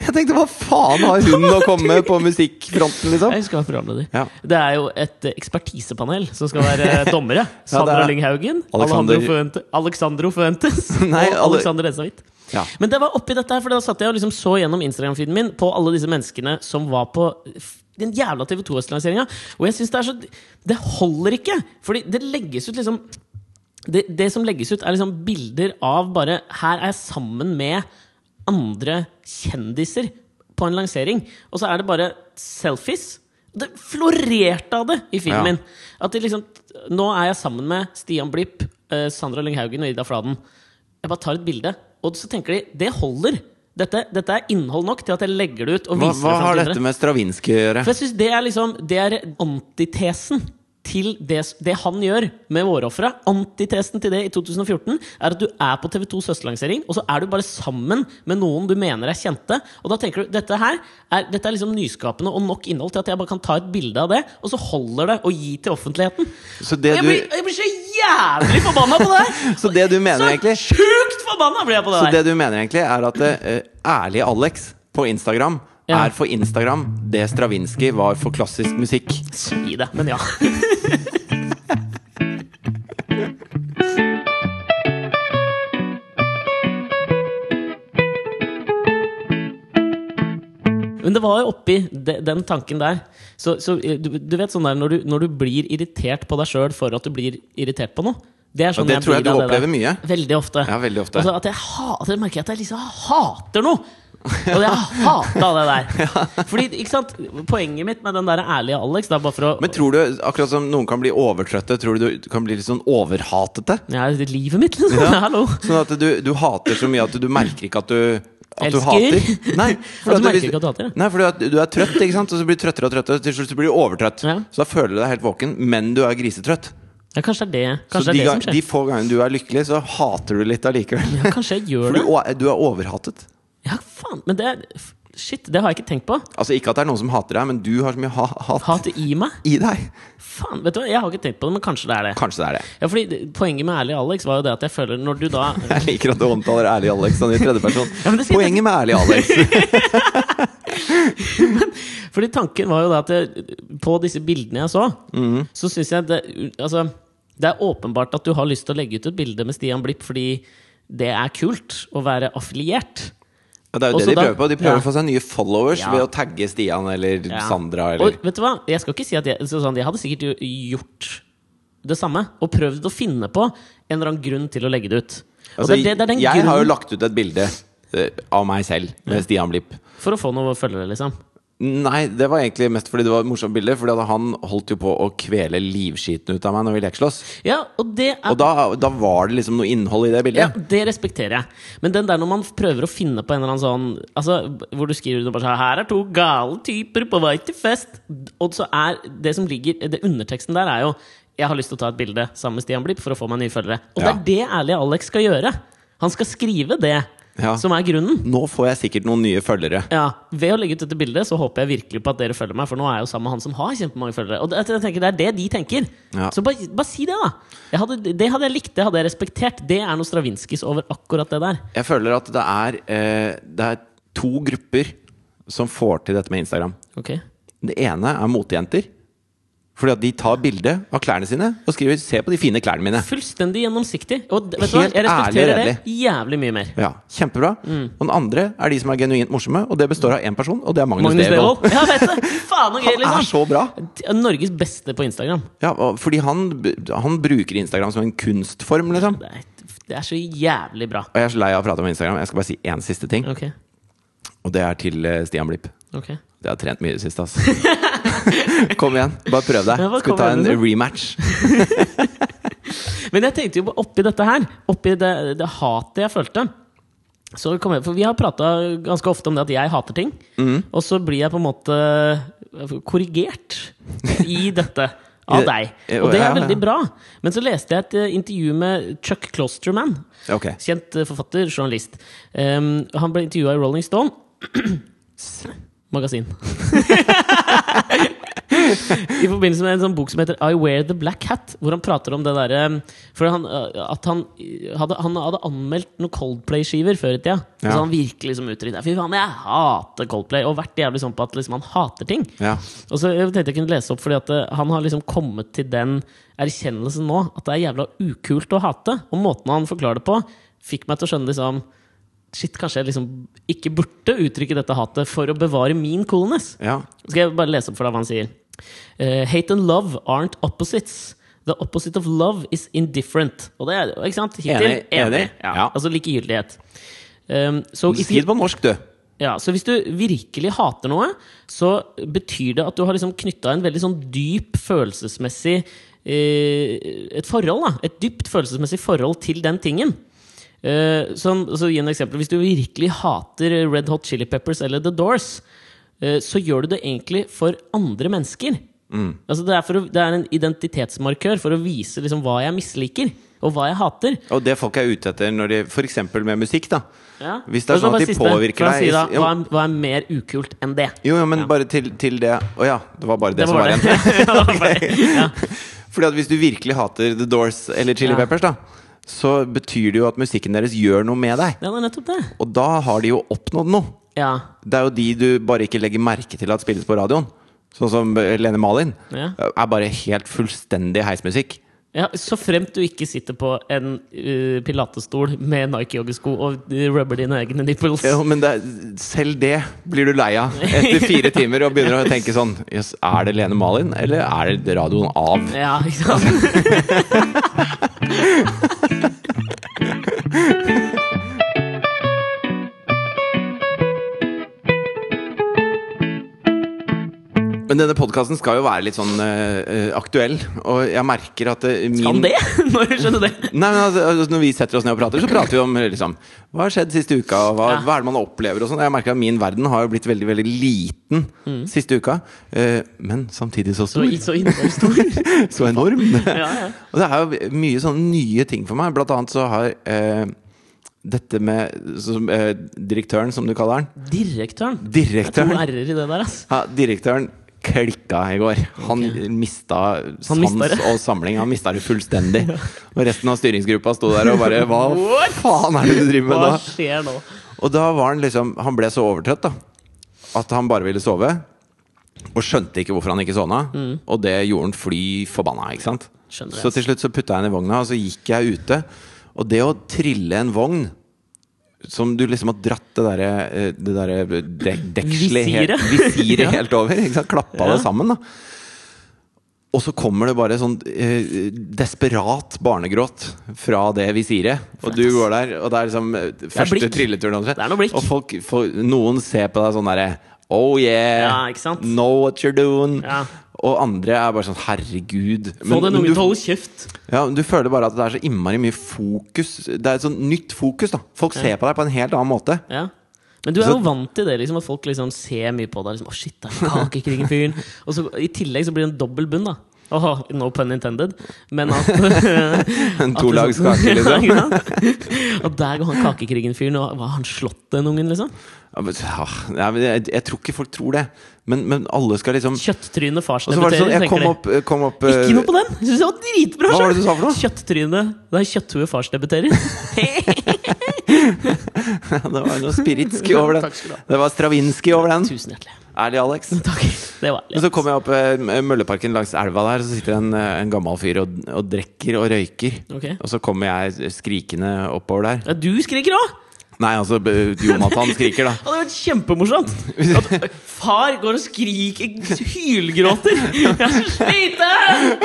Jeg tenkte, hva faen har hun å komme på musikkfronten, liksom? Jeg skal være programleder. Ja. Det er jo et eh, ekspertisepanel som skal være dommere. Sandra er- Lynghaugen, Alexander- Fuente, Alexandro Fuentes Nei, og Alexander Esavit. Ja. Men det var oppi dette her, for da satt jeg og liksom så gjennom Instagram-feeden min på alle disse menneskene som var på den jævla TV2 Øst-lanseringa. Og jeg synes det er så Det holder ikke! Fordi det legges ut liksom det, det som legges ut, er liksom bilder av bare Her er jeg sammen med andre kjendiser på en lansering. Og så er det bare selfies. Det florerte av det i filmen. At de liksom Nå er jeg sammen med Stian Blipp, eh, Sandra Lynghaugen og Ida Fladen. Jeg bare tar et bilde, og så tenker de det holder. Dette, dette er innhold nok til at jeg legger det ut Hva, hva det har dette med Stravinskij å gjøre? For jeg synes det er liksom Det er antitesen til det, det han gjør med Vårofra. antitesten til det i 2014 er at du er på TV2s høstlansering, og så er du bare sammen med noen du mener er kjente. Og da tenker du dette her er, dette er liksom nyskapende og nok innhold til at jeg bare kan ta et bilde av det, og så holder det å gi til offentligheten. Så det jeg, du, blir, jeg blir så jævlig forbanna på det! her! så det du mener egentlig Så sjukt forbanna blir jeg på det Så det du mener egentlig er at uh, ærlig Alex på Instagram Ja. er for Instagram det Stravinskij var for klassisk musikk. Si det, men ja. Men det var jo oppi de, den tanken der Så, så eh, du, du vet sånn der når du, når du blir irritert på deg sjøl for at du blir irritert på noe Det er sånn det tror jeg du opplever mye. Veldig ofte. Ja, veldig ofte. Altså at jeg, ha, at jeg merker at jeg liksom hater noe! Og jeg hata det der. Fordi, ikke sant Poenget mitt med den der ærlige Alex da, bare for å Men tror du, akkurat som noen kan bli overtrøtte, tror du du kan bli litt sånn overhatete? Ja, det er livet mitt, liksom. Ja. Hallo. Sånn at du, du hater så mye at du merker ikke at du at du Elsker? hater. Nei, Ja, du merker ikke at du hater. Nei, fordi at du er trøtt, ikke sant? og så blir du trøttere og trøttere. Til slutt blir du overtrøtt. Ja. Så da føler du deg helt våken, men du er grisetrøtt. Ja, kanskje det er det, Så kanskje de, det, er det gang, som de få gangene du er lykkelig, så hater du litt allikevel. Ja, kanskje jeg gjør For det. du, du er overhatet. Ja, faen. Men det Shit, det har jeg ikke tenkt på. Altså Ikke at det er noen som hater deg, men du har så mye ha hat Hat i meg? i deg. Faen, vet du hva, Jeg har ikke tenkt på det, men kanskje det er det. Kanskje det er det. Ja, fordi Poenget med Ærlig Alex var jo det at jeg føler når du da Jeg liker at du omtaler ærlig Alex sånn i tredjeperson. Ja, men Poenget med ærlig Alex Fordi tanken var jo da at jeg, på disse bildene jeg så, mm. så syns jeg det Altså, det er åpenbart at du har lyst til å legge ut et bilde med Stian Blipp fordi det er kult å være affiliert. Ja, det er jo Også det de prøver på. De prøver ja. å få seg nye followers Ja. ved å tagge Stian eller. Sandra eller Og vet du hva? Jeg skal ikke si at jeg, sånn, jeg hadde sikkert gjort det samme. Og prøvd å finne på en eller annen grunn til å legge det ut. Og Altså, det, det, det Jeg har jo lagt ut et bilde eh, av meg selv med Stian Blipp. for å få noe følgere, liksom. Nei, det var egentlig mest fordi det var et morsomt bilde. Fordi han holdt jo på å kvele livskiten ut av meg når vi lekeslåss. Ja, og det er Og da, da var det liksom noe innhold i det bildet. Ja. Det respekterer jeg. Men den der når man prøver å finne på en eller annen sånn Altså, Hvor du skriver det bare sånn Her er to gale typer på vei til fest. Og så er det som ligger Det Underteksten der er jo Jeg har lyst til å ta et bilde sammen med Stian Blipp for å få meg nye følgere. Og Ja. det er det ærlige Alex skal gjøre. Han skal skrive det Ja. som er grunnen. Nå får jeg sikkert noen nye følgere. Ja, Ved å legge ut dette bildet så håper jeg virkelig på at dere følger meg, for nå er jeg jo sammen med han som har kjempemange følgere. Og jeg tenker, det er det de tenker. Ja. Så bare, bare si det, da! Hadde, det hadde jeg likt, det hadde jeg respektert. Det er noe Stravinskis over akkurat det der. Jeg føler at det er, eh, det er to grupper som får til dette med Instagram. Okay. Det ene er motejenter. Fordi at de tar bilde av klærne sine og skriver 'se på de fine klærne mine'. Fullstendig gjennomsiktig. Og vet du hva? Jeg respekterer ærlig, det jævlig mye mer. Ja, Kjempebra. Mm. Og den andre er de som er genuint morsomme, og det består av én person, og det er Magnus, Magnus Devold. Ja, vet du! Faen og gøy, Han er liksom! så bra! Norges beste på Instagram. Ja, fordi han, han bruker Instagram som en kunstform, liksom. Det er, det er så jævlig bra. Og jeg er så lei av å prate om Instagram. Jeg skal bare si én siste ting, Ok. og det er til eh, Stian Blipp. ok Det har trent mye i det siste, ass. Kom igjen, bare prøv deg. Ja, Skal vi ta en rematch? Men jeg tenkte jo på oppi dette her, oppi det, det hatet jeg følte så kom jeg, For vi har prata ganske ofte om det at jeg hater ting. Mm. Og så blir jeg på en måte korrigert i dette av deg. Og det er veldig bra. Men så leste jeg et eh, intervju med Chuck Klosterman. Okay. Kjent eh, forfatter, journalist. Um, han ble intervjua i Rolling Stone. Magasin. I forbindelse med en sånn bok som heter I Wear the Black Hat, hvor han prater om det derre For han, at han hadde, han hadde anmeldt noen Coldplay-skiver før i tida. Ja. så han virkelig liksom uttrykte Fy faen, jeg hater Coldplay! Og vært jævlig sånn på at liksom han hater ting. Ja. Og så jeg tenkte jeg kunne lese opp fordi at han har liksom kommet til den erkjennelsen nå at det er jævla ukult å hate. Og måten han forklarer det på, fikk meg til å skjønne liksom Shit, kanskje jeg liksom ikke burde uttrykke dette hatet for å bevare min coolness. ja. Skal jeg bare lese opp for deg hva han sier? Eh, hate and love aren't opposites. The opposite of love is indifferent. Og det er ikke sant? Hittil Enig, enig. Ja. Ja. Altså likegyldighet. Um, so det på norsk, du. ja, så hvis du virkelig hater noe, så betyr det at du har liksom knytta en veldig sånn dyp følelsesmessig eh, Et forhold, da. Et dypt følelsesmessig forhold til den tingen. Eh, som, så Gi en eksempel. Hvis du virkelig hater Red Hot Chili Peppers eller The Doors, så gjør du det egentlig for andre mennesker. Altså det, er å, det er en identitetsmarkør for å vise liksom hva jeg misliker, og hva jeg hater. Og det folk er ute etter når de F.eks. med musikk, da. Ja. Hvis det er sånn at de siste, påvirker deg si da, hva, er, hva er mer ukult enn det? Jo, jo, men Ja. bare til, til det Å ja, det var bare det, Det som var var igjen. Ja, var ja. Fordi at hvis du virkelig hater The Doors eller Chili. Peppers, da, så betyr det jo at musikken deres gjør noe med deg. Ja, det er nettopp det. Og da har de jo oppnådd noe. Ja. Det er jo de du bare ikke legger merke til at spilles på radioen. Sånn som Lene Malin. Ja. Er bare helt fullstendig heismusikk. ja, Så fremt du ikke sitter på en uh, pilatestol med Nike-joggesko og rubber dine egne nipples. Jo, men det, selv det blir du lei av etter fire timer og begynner å tenke sånn Jøss, er det Lene Malin, eller er det radioen av? Ja, ikke sant? Men denne podkasten skal jo være litt sånn eh, aktuell, og jeg merker at uh, min Kan det? Når du skjønner det? Nei, men altså, altså, Når vi setter oss ned og prater, så prater vi om liksom, hva har skjedd siste uka, og hva, Ja. hva er det man opplever. og sånn Jeg merker at min verden har jo blitt veldig veldig liten siste uka. uh, men samtidig så stor. Så, så stor. Så enorm. Ja, ja. Og det er jo mye sånne nye ting for meg. Blant annet så har dette med som, eh, direktøren, som du kaller han. Direktøren. Det er to Direktøren. r-er i det der, ass. Ja, direktøren klikka i går. Han okay. mista sans og samling. Han mista det fullstendig. Og resten av styringsgruppa sto der og bare Hva faen er det du driver med da? Hva skjer nå? Og da var han liksom Han ble så overtrøtt, da. At han bare ville sove. Og skjønte ikke hvorfor han ikke sovna. Og det gjorde han fly forbanna. ikke sant? Skjønner Så til slutt så putta jeg den i vogna, og så gikk jeg ute. Og det å trille en vogn som du liksom har dratt det derre eh, Det derre dek dekselet Visiret. visiret Ja. helt over. Ikke sant? Klappa Ja. det sammen, da. Og så kommer det bare sånn eh, desperat barnegråt fra det visiret. Og du går der, og det er liksom eh, første trilleturen omtrent. Og folk, folk, noen ser på deg sånn derre Oh yeah! Ja, ikke sant? Know what you're doing! Ja. Og andre er bare sånn herregud. Få den ungen til å holde kjeft. ja, du føler bare at det er så innmari mye fokus. Det er et sånn nytt fokus. da Folk ser på deg på en helt annen måte. Ja. Men du er jo vant til det, liksom, at folk liksom ser mye på deg. Liksom, å shit, det er Kakekrigen-fyren. Og så I tillegg så blir det en dobbel bunn, da. Åh, no pun intended. Men at En at tolags liksom- kake, liksom. Og der går han Kakekrigen-fyren, og har han slått den ungen, liksom? Ja, men jeg, jeg tror ikke folk tror det. Men, men alle skal liksom Kjøtttryne det sånn, jeg kom opp, kom opp eh, Ikke noe på den! Jeg synes det var dritbra! Hva var det du sa for noe? Kjøtttryne. Det er kjøtthue farsdebuterer. Det var noe spiritski over den. Det var stravinski over den. Tusen hjertelig. Ærlig, Alex. Takk. Det var Men så kommer jeg opp eh, Mølleparken langs elva der, så sitter en, eh, en gammel fyr og, og drikker og røyker. Okay. Og så kommer jeg skrikende oppover der. ja, Du skriker òg! Nei, altså Jonathan skriker, da. Det hadde vært kjempemorsomt! At far går og skriker, hylgråter. Jeg er så sliten!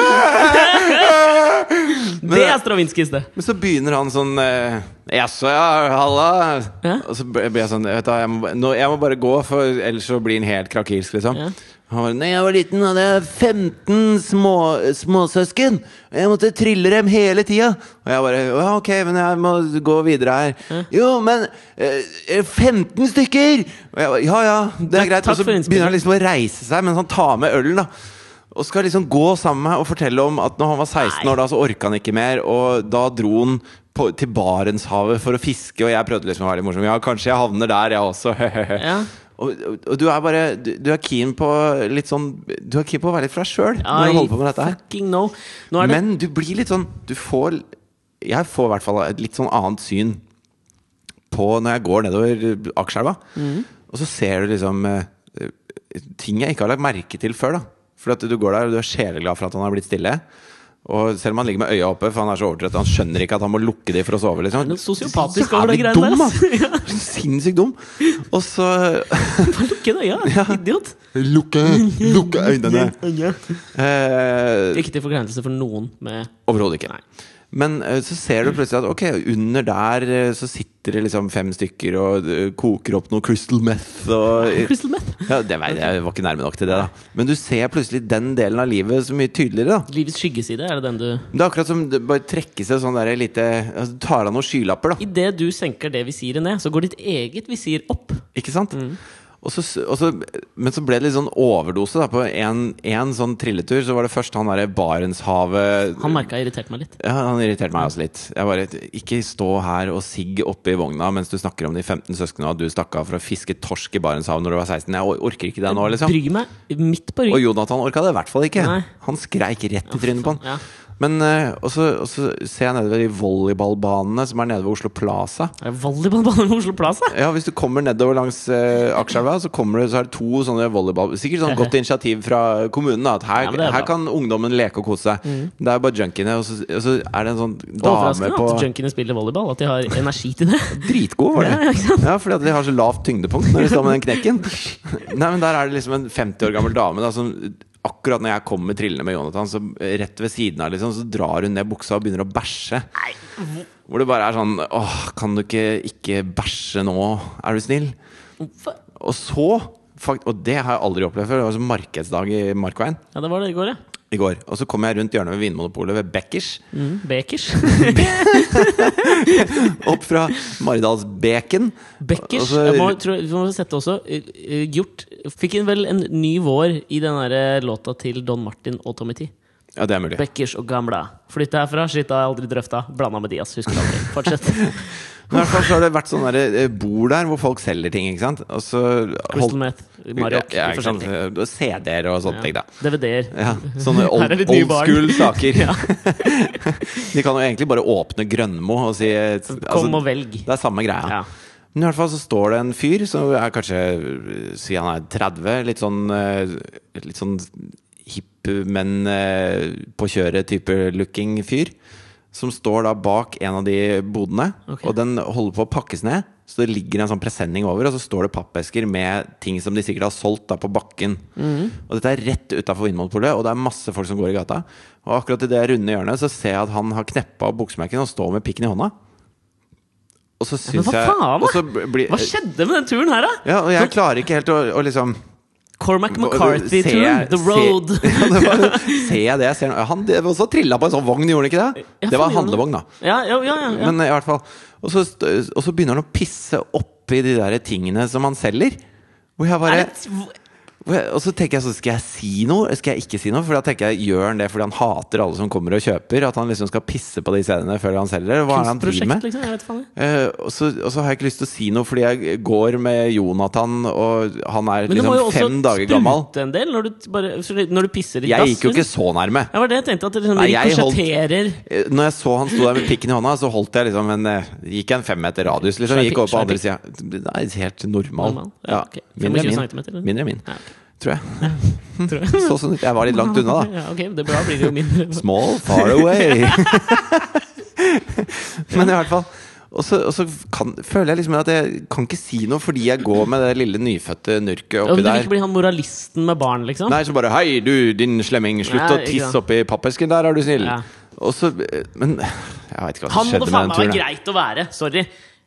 Det er Stravinskijs, det. Men så begynner han sånn eh, Jaså, ja, halla? Ja. Og så blir jeg sånn vet du, jeg, må, jeg må bare gå, for ellers så blir han helt krakilsk, liksom. Ja. Han var, Når jeg var liten, hadde jeg 15 små, småsøsken. Og jeg måtte trille dem hele tida. Og jeg bare Ja, ok, men jeg må gå videre her. Jo, men eh, 15 stykker! Og jeg bare Ja ja, det er greit. Og så begynner han liksom å reise seg mens han tar med ølen, da. Og skal liksom gå sammen med meg og fortelle om at når han var 16 Nei. år, da så orka han ikke mer. Og da dro han på, til Barentshavet for å fiske, og jeg prøvde liksom å være litt morsom. Ja, kanskje jeg havner der, jeg også. Ja. Og, og, og du er bare du, du er keen på litt sånn Du er keen på å være litt for deg sjøl når du holder på med dette her. er det Men du blir litt sånn Du får Jeg får i hvert fall et litt sånn annet syn på når jeg går nedover Akerselva. Mm. Og så ser du liksom eh, ting jeg ikke har lagt merke til før. da For at du går der og du er sjeleglad for at han har blitt stille. Og selv om han ligger med øya oppe, for han er så overtrøtt, han skjønner ikke at han må lukke de for å sove. liksom noe sosiopatisk Så over det greiene der. Sinnssykt dum. Og så Bare lukke øya, idiot. Lukke, lukke øynene! Riktig Eh, til forkleinelse for noen med Overhodet ikke. Men eh, så ser du plutselig at ok, under der eh, så sitter det liksom fem stykker og eh, koker opp noe crystal meth og Crystal meth. ja, det var, Jeg var ikke nærme nok til det, da. Men du ser plutselig den delen av livet så mye tydeligere. da Livets skyggeside, er det den du Det er akkurat som det bare trekker seg sånn der lite altså, tar av noen skylapper, da. Idet du senker det visiret ned, så går ditt eget visir opp. Ikke sant? Og så, og så, men så ble det litt sånn overdose. da På en sånn trilletur så var det først han derre Barentshavet Han merka irriterte meg litt. Ja, han irriterte meg også litt. Jeg bare, Ikke stå her og sigg oppe i vogna mens du snakker om de 15 søsknene og du stakk av for å fiske torsk i Barentshavet når du var 16. Jeg orker ikke det nå, liksom. Bryr meg midt på Og. Jonathan orka det i hvert fall ikke. Nei. Han skreik rett i trynet på han. Ja. Men eh, og så ser jeg nede ved de volleyballbanene som er nede ved Oslo Plaza. Er det volleyballbane ved Oslo Plaza? Ja, Hvis du kommer nedover langs eh, Akerselva, så, så er det to sånne volleyball... Sikkert sånn godt initiativ fra kommunen. Da, at her, Ja, er her kan ungdommen leke og kose seg. Det er bare junkiene, og så, og så er det en sånn dame Overraskende på at junkiene spiller volleyball. At de har energi til det. Dritgod, var det. Ja, ja. Ja, fordi at de har så lavt tyngdepunkt når de står med den knekken. Nei, men Der er det liksom en 50 år gammel dame da, som akkurat når jeg kommer trillende med Jonathan, så rett ved siden av liksom, så drar hun ned buksa og begynner å bæsje. Hvor det bare er sånn Åh, kan du ikke ikke bæsje nå, er du snill? Hva? Og så fakt- Og det har jeg aldri opplevd før. Det var sånn markedsdag i Markveien Ja, det var det i går, ja. I går. Og så kom jeg rundt hjørnet ved Vinmonopolet ved Beckers. Mm, Bekers. Opp fra Maridalsbeken. Beckers. Så- Jeg må, tror, vi må sette også eh, eh, Gjort Fikk en vel en ny vår i den der låta til Don Martin og Tommy T. Ja, det er mulig. Beckers og Gamla. Flytta herfra. Shit, det har jeg aldri drøfta. Blanda med Dias. Husker aldri. Fortsett. Men i hvert fall så har det vært sånne der, eh, bord der hvor folk selger ting, ikke sant? Og så Crystal Meth. Marok. Ja, ikke sant? CD-er og sånne ting, da. DVD-er. Ja, sånne old, old school saker. Ja. De kan jo egentlig bare åpne Grønmo og si altså, Kom og velg. Det er samme greia. Ja. Men i hvert fall så står det en fyr som er kanskje Si han er 30, litt sånn eh, Litt sånn hipp, men eh, på kjøret-type looking fyr. Som står da bak en av de bodene, Okay. og den holder på å pakkes ned. Så det ligger en sånn presenning over, og så står det pappesker med ting som de sikkert har solgt da på bakken. Mm. Og dette er rett utafor Vinmonopolet, og det er masse folk som går i gata. Og akkurat i det runde hjørnet så ser jeg at han har kneppa opp buksemerken og står med pikken i hånda. Og så Men syns hva jeg faen, og da? så blir- Hva skjedde med den turen her, da? Ja, og jeg klarer ikke helt å, å liksom Cormac McCarthy-turen. The ser- Road. Ja, det var, ser jeg det jeg ser nå? Han det var også trilla på en sånn vogn, gjorde han ikke det? Ja, Det var handlevogn, da. Ja, ja, ja, ja, ja. Men i hvert fall Og så, og så begynner han å pisse oppi de der tingene som han selger. Hvor jeg bare Og så tenker jeg så Skal jeg si noe? Skal jeg ikke si noe? For da tenker jeg Gjør han det fordi han hater alle som kommer og kjøper? At han liksom skal pisse på de CD-ene før han selger? Hva er det han driver med? liksom? Eh, og, så, og så har jeg ikke lyst til å si noe fordi jeg går med Jonathan, og han er Men du må jo liksom også fem dager gammel. sprute en del når du, t- bare, del når du pisser i Jeg gikk jo ikke liksom. så nærme. Ja, var det jeg tenkte, at det liksom Nei, jeg holdt- Eh, Når jeg så han sto der med pikken i hånda, så holdt jeg liksom en eh, Gikk en fem meter radius, liksom. Gikk over på andre sida. Helt normal. Normal? Ja, ok. Mindre 25 min. Mindre min, Ja, ok. Tror jeg. Tror jeg. Så sånn ut. Jeg var litt langt unna, da. Ja, ok, det bra blir det jo mindre. Small, far away. Men i hvert fall og så, og så kan, føler jeg liksom at jeg kan ikke si noe fordi jeg går med det lille nyfødte nurket oppi der. du vil ikke bli han moralisten med barn, liksom? Nei, så bare Hei, du, din slemming, slutt Nei, å tisse oppi pappesken der, er du snill. Ja. Og så Men jeg veit ikke hva Han som må skjedde faen meg den være greit å være. Sorry.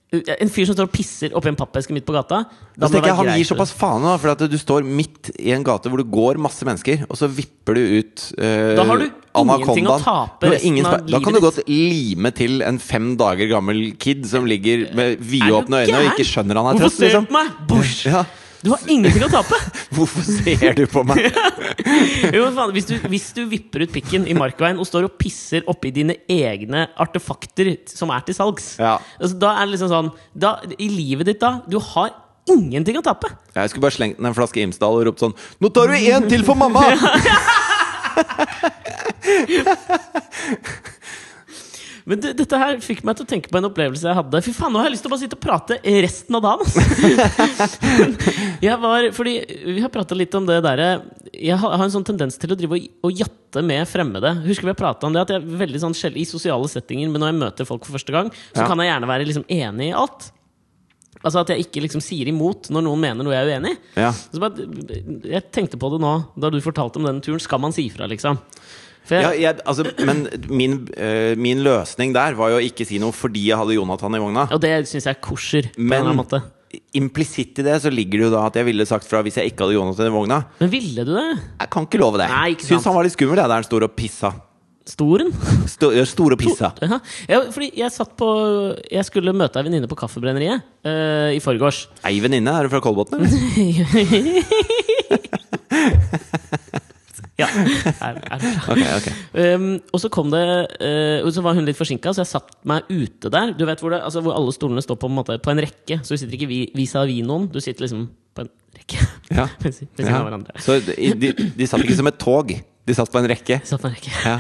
En fyr som står og pisser oppi en pappeske midt på gata. Da må det jeg Han gir såpass faen, da, for at du står midt i en gate hvor det går masse mennesker, og så vipper du ut eh, Da har du ingenting å tape resten av livet Da kan du godt lime til en fem dager gammel kid som ligger med vidåpne øyne og ikke skjønner han er Hvorfor trøtt. ser du Liksom. på meg? Bush! Ja. Du har ingenting å tape! Hvorfor ser du på meg? Jo, faen, hvis, du, hvis du vipper ut pikken i Markveien og står og pisser oppi dine egne artefakter som er til salgs Ja. altså, Da er det liksom sånn da, I livet ditt da Du har ingenting å tape! Jeg skulle bare slengt ned en flaske Imsdal og ropt sånn Nå tar du én til for mamma! Men du, dette her fikk meg til å tenke på en opplevelse jeg hadde. Fy faen, nå har jeg lyst til å bare sitte og prate resten av dagen! Altså. jeg var, fordi Vi har prata litt om det derre Jeg har, en sånn tendens til å drive og, jatte med fremmede. Husker vi har pratet om det At jeg er veldig sånn skjell i sosiale settinger, men når jeg møter folk for første gang, så Ja. kan jeg gjerne være liksom enig i alt. Altså At jeg ikke liksom sier imot når noen mener noe jeg er uenig i. Ja. Jeg tenkte på det nå da du fortalte om denne turen. Skal man si ifra, liksom? Jeg, Ja, jeg, altså, men min, eh, min løsning der var jo å ikke si noe fordi jeg hadde Jonathan i vogna. Og det syns jeg er kosher. på en Men annen måte implisitt i det så ligger det jo da at jeg ville sagt fra hvis jeg ikke hadde Jonathan i vogna. Men ville du det? Jeg kan ikke love det. Nei, ikke. Syns han var litt skummel, jeg, der han står og pissa. Storen? Sto, stor og pissa. Ja. Ja, fordi jeg satt på Jeg skulle møte ei venninne på Kaffebrenneriet uh, i forgårs. Ei venninne, er du fra Kolbotn, eller? Ja. Er, er okay, Ok, ok. Um, og så kom det uh, Og så var hun litt forsinka, så jeg satt meg ute der. Du vet Hvor, det, altså, hvor alle stolene står på en, måte, på en rekke. Så du sitter ikke vis-à-vis noen, du sitter liksom på en rekke. Ja. ved siden Ja. Så de, de, de satt ikke som et tog. De satt på en rekke. Satt på en rekke. Ja.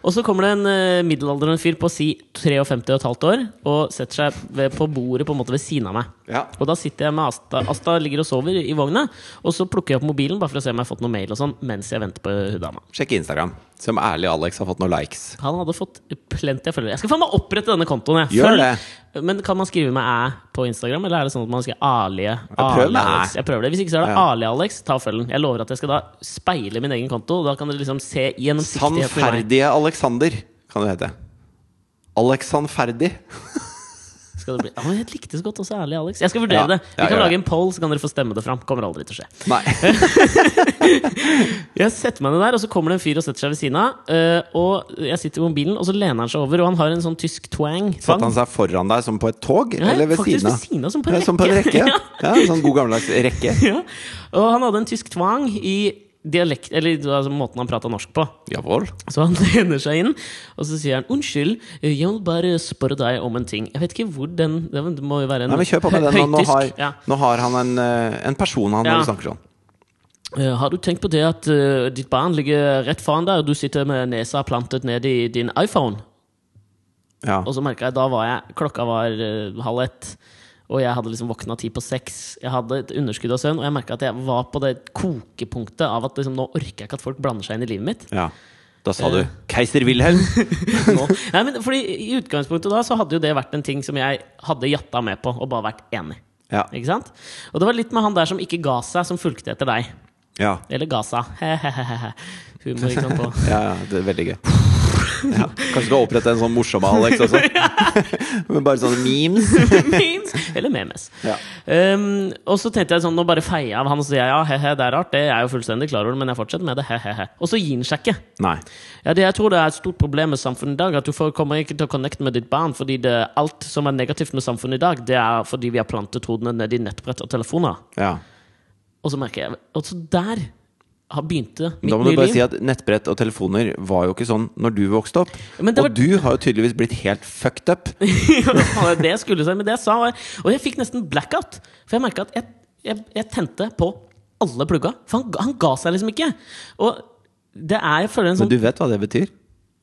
Og så kommer det en uh, middelaldrende fyr på si 53 og et halvt år og setter seg ved, på bordet på en måte ved siden av meg. Ja. Og da sitter jeg med Asta. Asta ligger og sover i vogna. Og så plukker jeg opp mobilen bare for å se om jeg har fått noe mail og sånn mens jeg venter på hun dama. Sjekk Instagram. Se om ærlig Alex har fått noen likes. Han hadde fått plenty av følgere. Jeg skal faen meg opprette denne kontoen. Jeg. Gjør det. Men kan man skrive med æ på Instagram, eller er det sånn at man skal Alie? Alex. Jeg prøver det. Hvis ikke så er det Ja. Ali Alex. Ta og følg den. Jeg lover at jeg skal da speile min egen konto. Da kan dere liksom se gjennomsiktigheten i meg. Sannferdige Alexander kan det hete. Alexandferdig. Skal det bli. Ja, men jeg likte så godt også ærlig Alex. Jeg skal vurdere Ja. det. Vi kan lage en poll, så kan dere få stemme det fram. Kommer aldri til å skje. Nei. Jeg setter meg ned der, og så kommer det en fyr og setter seg ved siden av. eh, og jeg sitter i mobilen, og så lener han seg over, og han har en sånn tysk twang. Satte han seg foran deg som på et tog? Nei, eller ved faktisk siden av? ved siden av, som på en Ja, som på en rekke. rekke. Ja. ja, en sånn god gammeldags rekke. ja. Og han hadde en tysk twang i dialekt Eller altså, måten han prater norsk på. Jawohl. Så han lener seg inn, og så sier han 'Unnskyld, jeg vil bare spørre deg om en ting'. Jeg vet ikke hvor den Det må jo være en Nei, men Kjør på med den. Nå, nå, har. Ja. nå har han en, eh, en person han Ja. snakker sånn. Eh, Har du tenkt på det at uh, ditt barn ligger rett foran deg, og du sitter med nesa plantet ned i din iPhone? Ja. Og så merka jeg, da var jeg Klokka var uh, halv ett. Og jeg hadde liksom våkna ti på seks. Jeg hadde et underskudd av søvn, og jeg merka at jeg var på det kokepunktet av at liksom, nå orker jeg ikke at folk blander seg inn i livet mitt. ja. Da sa du Eh. 'Keiser Wilhelm'. Nei, men fordi I utgangspunktet da så hadde jo det vært en ting som jeg hadde jatta med på, og bare vært enig. Ja. Ikke sant? Og det var litt med han der som ikke ga seg, som fulgte etter deg. Ja. Eller ga seg. Humor, ikke sant? På. ja, ja, det er veldig gøy. Ja. Kanskje skal opprette en sånn morsom Alex også? Bare sånne memes? Memes. Eller memes. Ja. Um, og så tenkte jeg sånn, nå bare feier jeg av han og sier ja, he-he, det er rart. Det er jeg jo fullstendig klar over, men jeg fortsetter med det. he-he-he. Og så gir han seg ikke. Nei. Ja, det, jeg tror det er et stort problem med samfunnet i dag. At du får, kommer ikke til å connecte med ditt barn. Fordi det, alt som er negativt med samfunnet i dag, det er fordi vi har plantet hodene ned i nettbrett og telefoner. Ja. Og så merker jeg Og så der begynte mitt Da må du bare liv. si at nettbrett og telefoner var jo ikke sånn når du vokste opp. Var- Og du har jo tydeligvis blitt helt fucked up. Det skulle seg, men det jeg sa var Og jeg fikk nesten blackout. For jeg merka at jeg, jeg, jeg tente på alle plugga. For han, han ga seg liksom ikke. Og det er jeg føler en Men sånn du vet hva det betyr?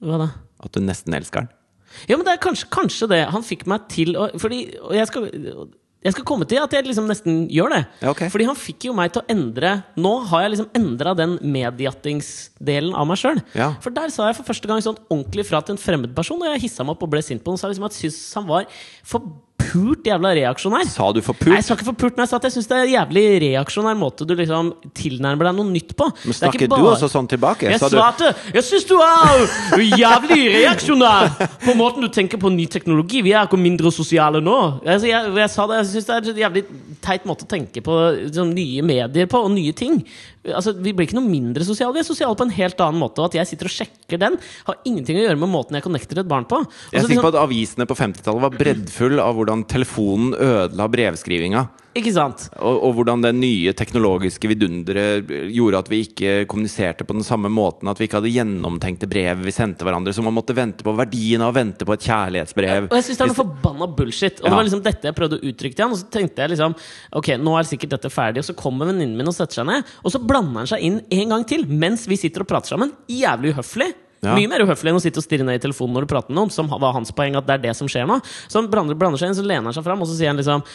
Hva da? At du nesten elsker han. Ja, men det er kanskje, kanskje det. Han fikk meg til å Fordi Og jeg skal jeg skal komme til at jeg liksom nesten gjør det. Okay. Fordi han fikk jo meg til å endre Nå har jeg liksom endra den medjattingsdelen av meg sjøl. Ja. For der sa jeg for første gang sånn ordentlig fra til en fremmed person, og jeg hissa meg opp og ble sint på ham. Sa liksom at jeg syntes han var forpult jævla reaksjonær. Sa du for Nei, jeg sa ikke forpult, men jeg sa at jeg syns det er en jævlig reaksjonær måte du liksom tilnærmer deg noe nytt på. Men snakket bare... du også sånn tilbake? jeg Sa du svarte Jeg syns du er jævlig reaksjonær på måten du tenker på ny teknologi. Vi er ikke mindre sosiale nå. Altså, jeg, jeg sa det, jeg syns det er en jævlig teit måte å tenke på sånn, nye medier på, og nye ting. Altså, Vi blir ikke noe mindre sosiale. Vi er sosiale på en helt annen måte. Og at jeg sitter og sjekker den, har ingenting å gjøre med måten jeg connecter et barn på. Også, Jeg er sikker på liksom, at avisene på 50-tallet var breddfull av hvordan telefonen ødela brevskrivinga. Ikke sant? Og, og hvordan det nye teknologiske vidunderet gjorde at vi ikke kommuniserte på den samme måten. At vi ikke hadde gjennomtenkte brev vi sendte hverandre. Så man måtte vente på verdien av å vente på et kjærlighetsbrev. Og jeg synes det er noe forbanna bullshit. Og det var liksom dette jeg prøvde å uttrykke til han. Og så tenkte jeg liksom Ok, nå er sikkert dette ferdig. Og så kommer venninnen min og setter seg ned, og så blander han seg inn en gang til mens vi sitter og prater sammen. Jævlig uhøflig. Ja. Mye mer uhøflig enn å sitte og stirre ned i telefonen når du prater med noen, som var hans poeng at det er det som skjer nå. Så han blander, blander seg inn, så lener han seg fram, og så sier han liksom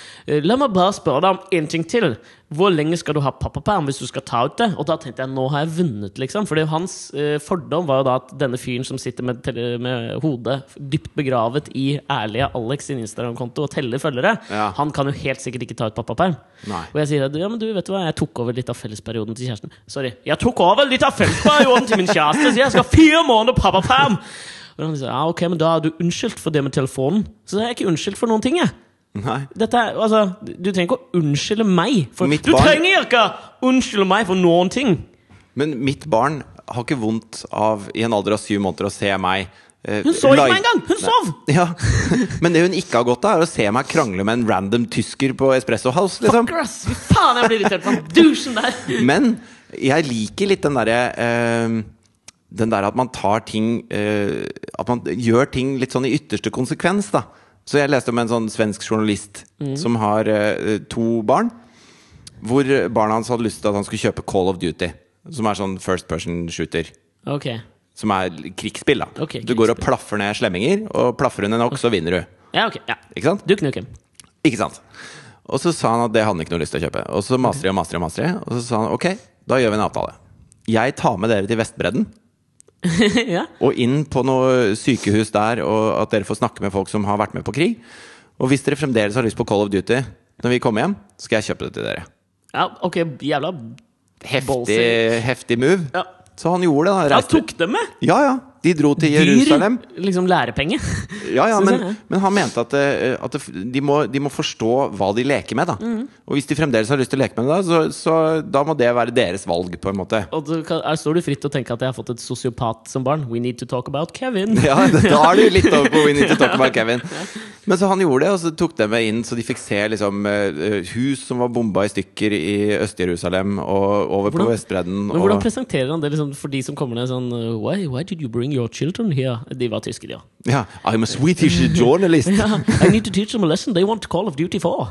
La meg bare spørre deg om én ting til. Hvor lenge skal du ha pappaperm hvis du skal ta ut det? Og da tenkte jeg nå har jeg vunnet, liksom. Fordi hans eh, fordom var jo da at denne fyren som sitter med, med hodet dypt begravet i ærlige Alex sin Instagram-konto og teller følgere, Ja. han kan jo helt sikkert ikke ta ut pappaperm. Og jeg sier at ja, men du vet du hva, jeg tok over litt av fellesperioden til kjæresten. Sorry. Jeg tok over litt av fellesperioden til min kjæreste, så jeg skal ha fire måneder pappaperm! Og han sier ja, ok, men da er du unnskyldt for det med telefonen. Så jeg er ikke unnskyldt for noen ting, jeg. Nei. Dette er, altså, du trenger ikke å unnskylde meg. For, Mitt du barn- trenger ikke å unnskylde meg for noen ting! Men mitt barn har ikke vondt av i en alder av syv måneder å se meg eh, Hun så ikke meg engang! Hun sov! Ja, Men det hun ikke har godt av, er å se meg krangle med en random tysker på Espresso House. Liksom. Fuck ass! Fy faen, jeg blir irritert på den douchen der! Men jeg liker litt den derre eh, Den der at man tar ting eh, At man gjør ting litt sånn i ytterste konsekvens, da. Så jeg leste om en sånn svensk journalist som har uh, to barn. Hvor barna hans hadde lyst til at han skulle kjøpe Call of Duty. Som er sånn first person shooter. Ok. Som er krigsspill, da. Ok, du går og plaffer ned slemminger, og plaffer hun en nok, så vinner du. Ja, ok. Ja. Ikke sant? Du Nukem. Ikke sant? Og så sa han at det hadde han ikke noe lyst til å kjøpe. Og så master de og master de, og master de, og så sa han ok, da gjør vi en avtale. Jeg tar med dere til Vestbredden, ja. og inn på noe sykehus der, og at dere får snakke med folk som har vært med på krig. Og hvis dere fremdeles har lyst på Call of Duty når vi kommer hjem, skal jeg kjøpe det til dere. ja, ok. Jævla Heftig, heftig move. Ja. Så han gjorde det. da Han tok det med! Ja, ja. De dro til Jerusalem. Dyr liksom lærepenge. Ja, ja, men, men han mente at, eh, at de, må, de må forstå hva de leker med. da Mm. Og hvis de fremdeles har lyst til å leke med det, så, så da må det være deres valg. på en måte Og du kan, her står du fritt til å tenke at jeg har fått et sosiopat som barn. We need to talk about Kevin. Ja, Da er du litt over på We Need to Talk About Kevin. Men så han gjorde det, og så tok de meg inn, så de fikk se liksom eh, hus som var bomba i stykker i Øst-Jerusalem, og over på Vestbredden. Men hvordan Og, presenterer han det liksom for de som kommer ned sånn uh, why, why did you bring your children here? De var tyske, ja, I'm a Swedish journalist. yeah, I need to teach them a lesson. They want Call of Duty 4.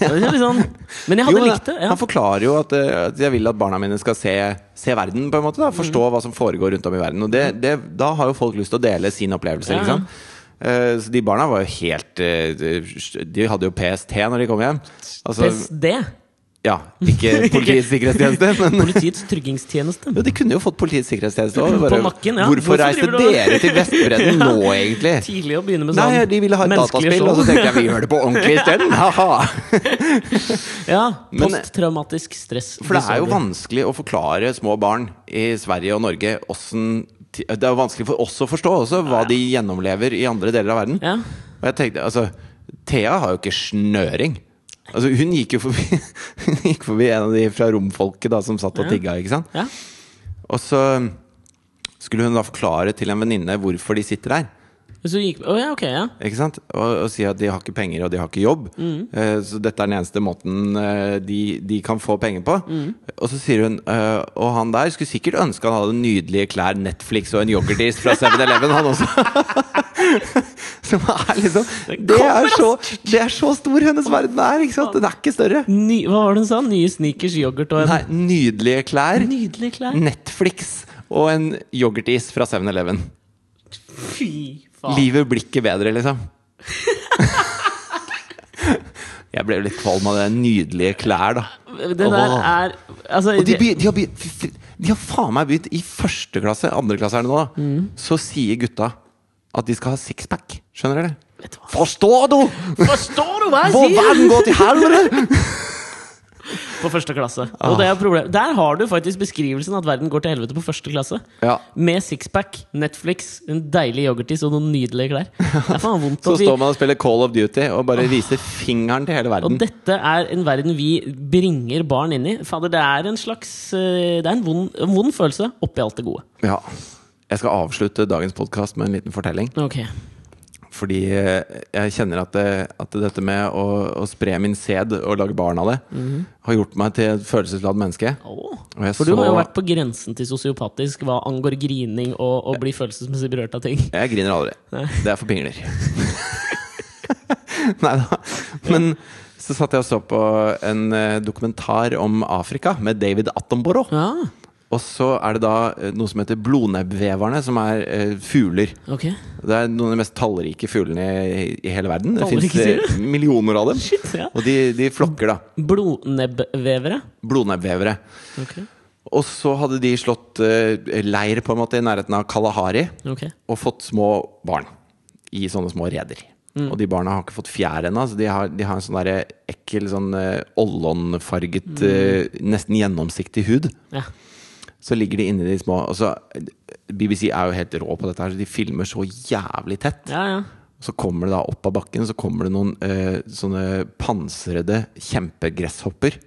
Det er sånn, men jeg hadde Jo, likt det. Ja. Han forklarer jo at, eh, at jeg vil at barna mine skal se, se verden, på en måte da Forstå Mm. hva som foregår rundt om i verden. Og det, det, da har jo folk lyst til å dele sin opplevelse. Ja, Liksom. Eh, så de barna var jo helt eh, De hadde jo PST når de kom hjem. Altså, PSD. Ja, ikke Politiets sikkerhetstjeneste, men Politiets tryggingstjeneste. jo, de kunne jo fått Politiets sikkerhetstjeneste òg. På nakken, ja. Hvorfor Hvorfor reiste dere til Vestbredden nå, egentlig? Tidlig å begynne med sånn Nei, de ville ha et dataspill, show. og så tenkte jeg vi gjør det på ordentlig isteden. Haha. Ja, Posttraumatisk stress. For det er jo vanskelig å forklare små barn i Sverige og Norge åssen Det er jo vanskelig for oss å forstå også hva de gjennomlever i andre deler av verden. Ja. Og jeg tenkte, altså Thea har jo ikke snøring. Altså Hun gikk jo forbi Hun gikk forbi en av de fra romfolket da som satt og tigga. ikke sant? ja. Og så skulle hun da forklare til en venninne hvorfor de sitter der. Så gikk oh ja, okay, ja. Ikke sant? Og, og si at de har ikke penger og de har ikke jobb. Eh, så dette er den eneste måten uh, de, de kan få penger på. Og så sier hun uh, Og han der skulle sikkert ønske han hadde nydelige klær, Netflix og en yoghurtis fra 7-Eleven, han også. Som er liksom det er, så, det er så stor hennes verden er, ikke sant? Den er ikke større. Ny, hva var det hun sa? Nye sneakers, yoghurt og en Nei, nydelige klær, Nydelige klær. Netflix og en yoghurtis fra 7-Eleven. Fy faen. Livet blir ikke bedre, liksom. Jeg ble litt kvalm av det. Nydelige klær, da. Det der er Altså, Og de, de, har, de har faen meg begynt i første klasse, andre klasse er det nå, da. Mm. Så sier gutta at de skal ha sixpack. Skjønner dere? Vet du hva? Forstår du?! Forstår du hva jeg Hvor sier?! verden går til helvete! På første klasse. Ah. Og det er problem. Der har du faktisk beskrivelsen at verden går til helvete på første klasse. Ja. Med sixpack, Netflix, en deilig yoghurtis og noen nydelige klær. Det er faen vondt Så står man og spiller Call of Duty og bare viser fingeren til hele verden. Og dette er en verden vi bringer barn inn i. Fader, det er en slags eh, Det er en vond, en vond følelse oppi alt det gode. Ja. Jeg skal avslutte dagens podkast med en liten fortelling. Okay. Fordi eh, jeg kjenner at, det, at dette med å, å spre min sæd og lage barn av det, har gjort meg til et følelsesladd menneske. Oh. For du har jo vært på grensen til sosiopatisk hva angår grining og, å bli følelsesmessig berørt av ting. Jeg griner aldri. Nei. Det er for pingler. Nei da. Men så satt jeg og så på en eh, dokumentar om Afrika med David Attenborough. Ja, Og så er det da eh, noe som heter blodnebbveverne, som er eh, fugler. Okay. Det er noen av de mest tallrike fuglene i, i hele verden. Det fins sier millioner av dem. Shit, ja. Og de, de flokker, da. Blodnebbvevere. Blodnebbvevere. Okay. Og så hadde de slått eh, leir på en måte i nærheten av Kalahari okay. og fått små barn i sånne små reder. Mm. Og de barna har ikke fått fjær ennå, så de har, de har en sånn der ekkel, sånn uh, ollonfarget, Mm. eh, nesten gjennomsiktig hud. Ja. Så ligger de inni de små og så, BBC er jo helt rå på dette, her så de filmer så jævlig tett. ja, ja. Så kommer det da opp av bakken Så kommer det noen eh, sånne pansrede kjempegresshopper.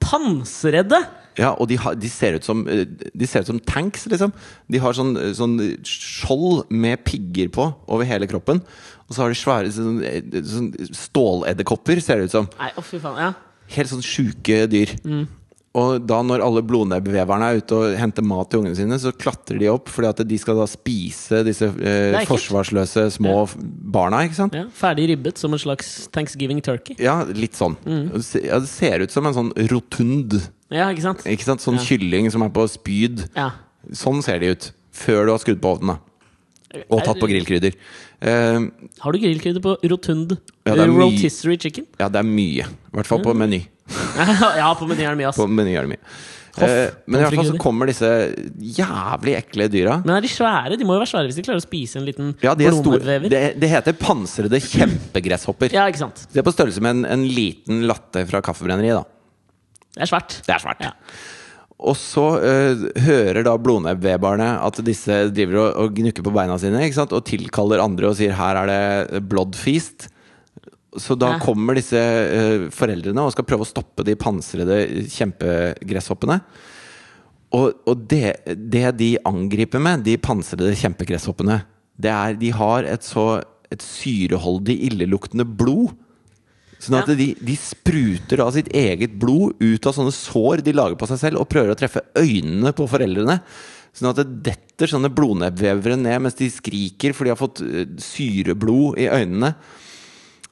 Pansrede?! Ja, og de, har, de, ser ut som, eh, de ser ut som tanks, liksom. De har sånn, sånn skjold med pigger på over hele kroppen. Og så har de svære sånn, eh, sånn ståledderkopper, ser det ut som. Nei, å fy faen. Ja. Helt sånn sjuke dyr. Og da når alle blodnebbveverne er ute og henter mat til ungene sine, så klatrer de opp fordi at de skal da spise disse eh, forsvarsløse små ja. barna, ikke sant? ja. Ferdig ribbet som en slags thanksgiving turkey. Ja, litt sånn. Det Ja, det ser ut som en sånn rotund. Ja, ikke sant? Ikke sant? Sånn kylling som er på spyd. Ja. Sånn ser de ut. før du har skrudd på ovnen. da Og tatt på grillkrydder. Eh, Har du grillkrydder på rotund Ja, det rotisserie chicken? ja, det er mye. I hvert fall på Meny. ja, på meny er det mye, ass. På Meny er det mye. Hoff, Eh, men i hvert fall så kommer disse jævlig ekle dyra. Men er de svære? De må jo være svære hvis de klarer å spise en liten Ja, de Det, det heter pansrede kjempegresshopper. Ja, ikke sant? De er på størrelse med en, en liten latte fra kaffebrenneriet. da Det er svært. Det er svært. Ja. Og så uh, hører da blodnebbvebarene at disse driver og, og gnukker på beina sine ikke sant? og tilkaller andre og sier 'her er det blood feast'. Så da Ja. kommer disse uh, foreldrene og skal prøve å stoppe de pansrede kjempegresshoppene. Og, og det, det de angriper med, de pansrede kjempegresshoppene, det er de har et så et syreholdig, illeluktende blod. Sånn at de, de spruter av sitt eget blod ut av sånne sår de lager på seg selv, og prøver å treffe øynene på foreldrene. Sånn at det detter sånne blodnebbvevere ned mens de skriker, for de har fått eh, syreblod i øynene.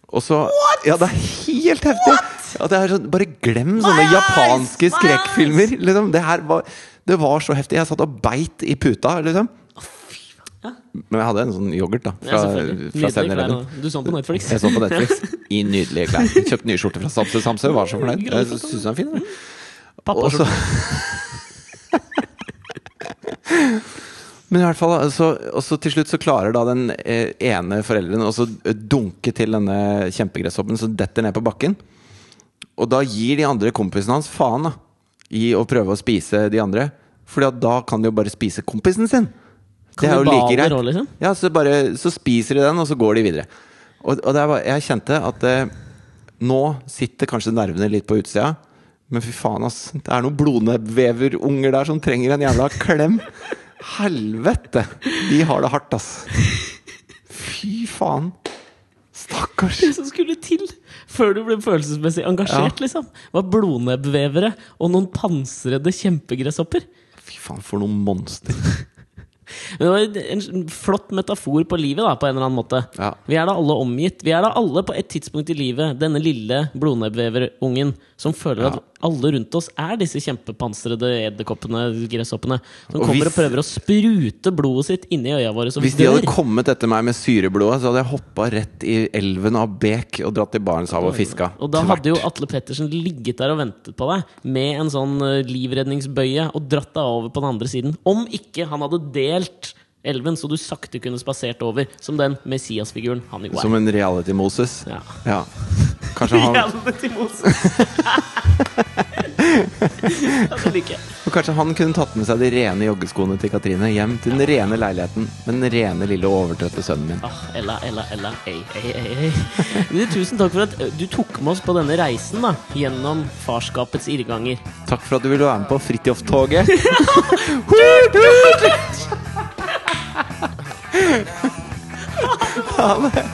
Og så Ja, det er helt heftig! Er sånn, bare glem sånne My japanske skrekkfilmer. Liksom. Det var Det var så heftig. Jeg satt og beit i puta, liksom. Men jeg hadde en sånn yoghurt, da. Fra, ja, fra klær. 7-Eleven. Du så den på Netflix. Jeg så på Netflix i nydelige klær. Kjøpte nye skjorter fra Samse Samse. Var så fornøyd. Jeg syns den er fin. Og så Men i hvert fall, altså, og så til slutt så klarer da den eh, ene forelderen å så dunke til denne kjempegresshoppen som detter ned på bakken. Og da gir de andre kompisene hans faen da i å prøve å spise de andre. Fordi da kan de jo bare spise kompisen sin. Det er jo like greit. også, liksom? Ja, så, bare, så spiser de den, og så går de videre. Og, og det bare, jeg kjente at eh, nå sitter kanskje nervene litt på utsida. Men fy faen, ass. Det er noen blodnebbveverunger der som trenger en jævla klem. Helvete! De har det hardt, ass. Fy faen. Stakkars. Det som skulle til før du ble følelsesmessig engasjert, liksom, var blodnebbvevere og noen pansrede kjempegresshopper. Fy faen, for noen monster. Men det var en en flott metafor på livet, da, på en eller annen måte. Ja. Vi er da alle omgitt. Vi er da alle på et tidspunkt i livet denne lille blodnebbveverungen som føler Ja. at alle rundt oss er disse kjempepansrede edderkoppene, gresshoppene, som Og kommer hvis- og prøver å sprute blodet sitt inni øya våre, Hvis de hadde kommet etter meg med syreblodet, så hadde jeg hoppa rett i elven av Bek og dratt til Barentshavet og fiska. Og da hadde jo Atle Pettersen ligget der og ventet på deg med en sånn eh, livredningsbøye og dratt deg over på den andre siden. Om ikke han hadde delt just elven, så du sakte kunne spasert over, som den Messias-figuren han jo er. Som en reality-Moses. Ja. Ja. Kanskje han, Reality Moses. det liker jeg. og kanskje han kunne tatt med seg de rene joggeskoene til Katrine hjem til den rene leiligheten med den rene, lille overtrøtte sønnen min. Ah, Ella, Ella, Ella, ei, ei, ei, ei. Tusen takk for at du tok med oss på denne reisen da gjennom farskapets irrganger. Takk for at du ville være med på Fridtjof-toget. Ha det!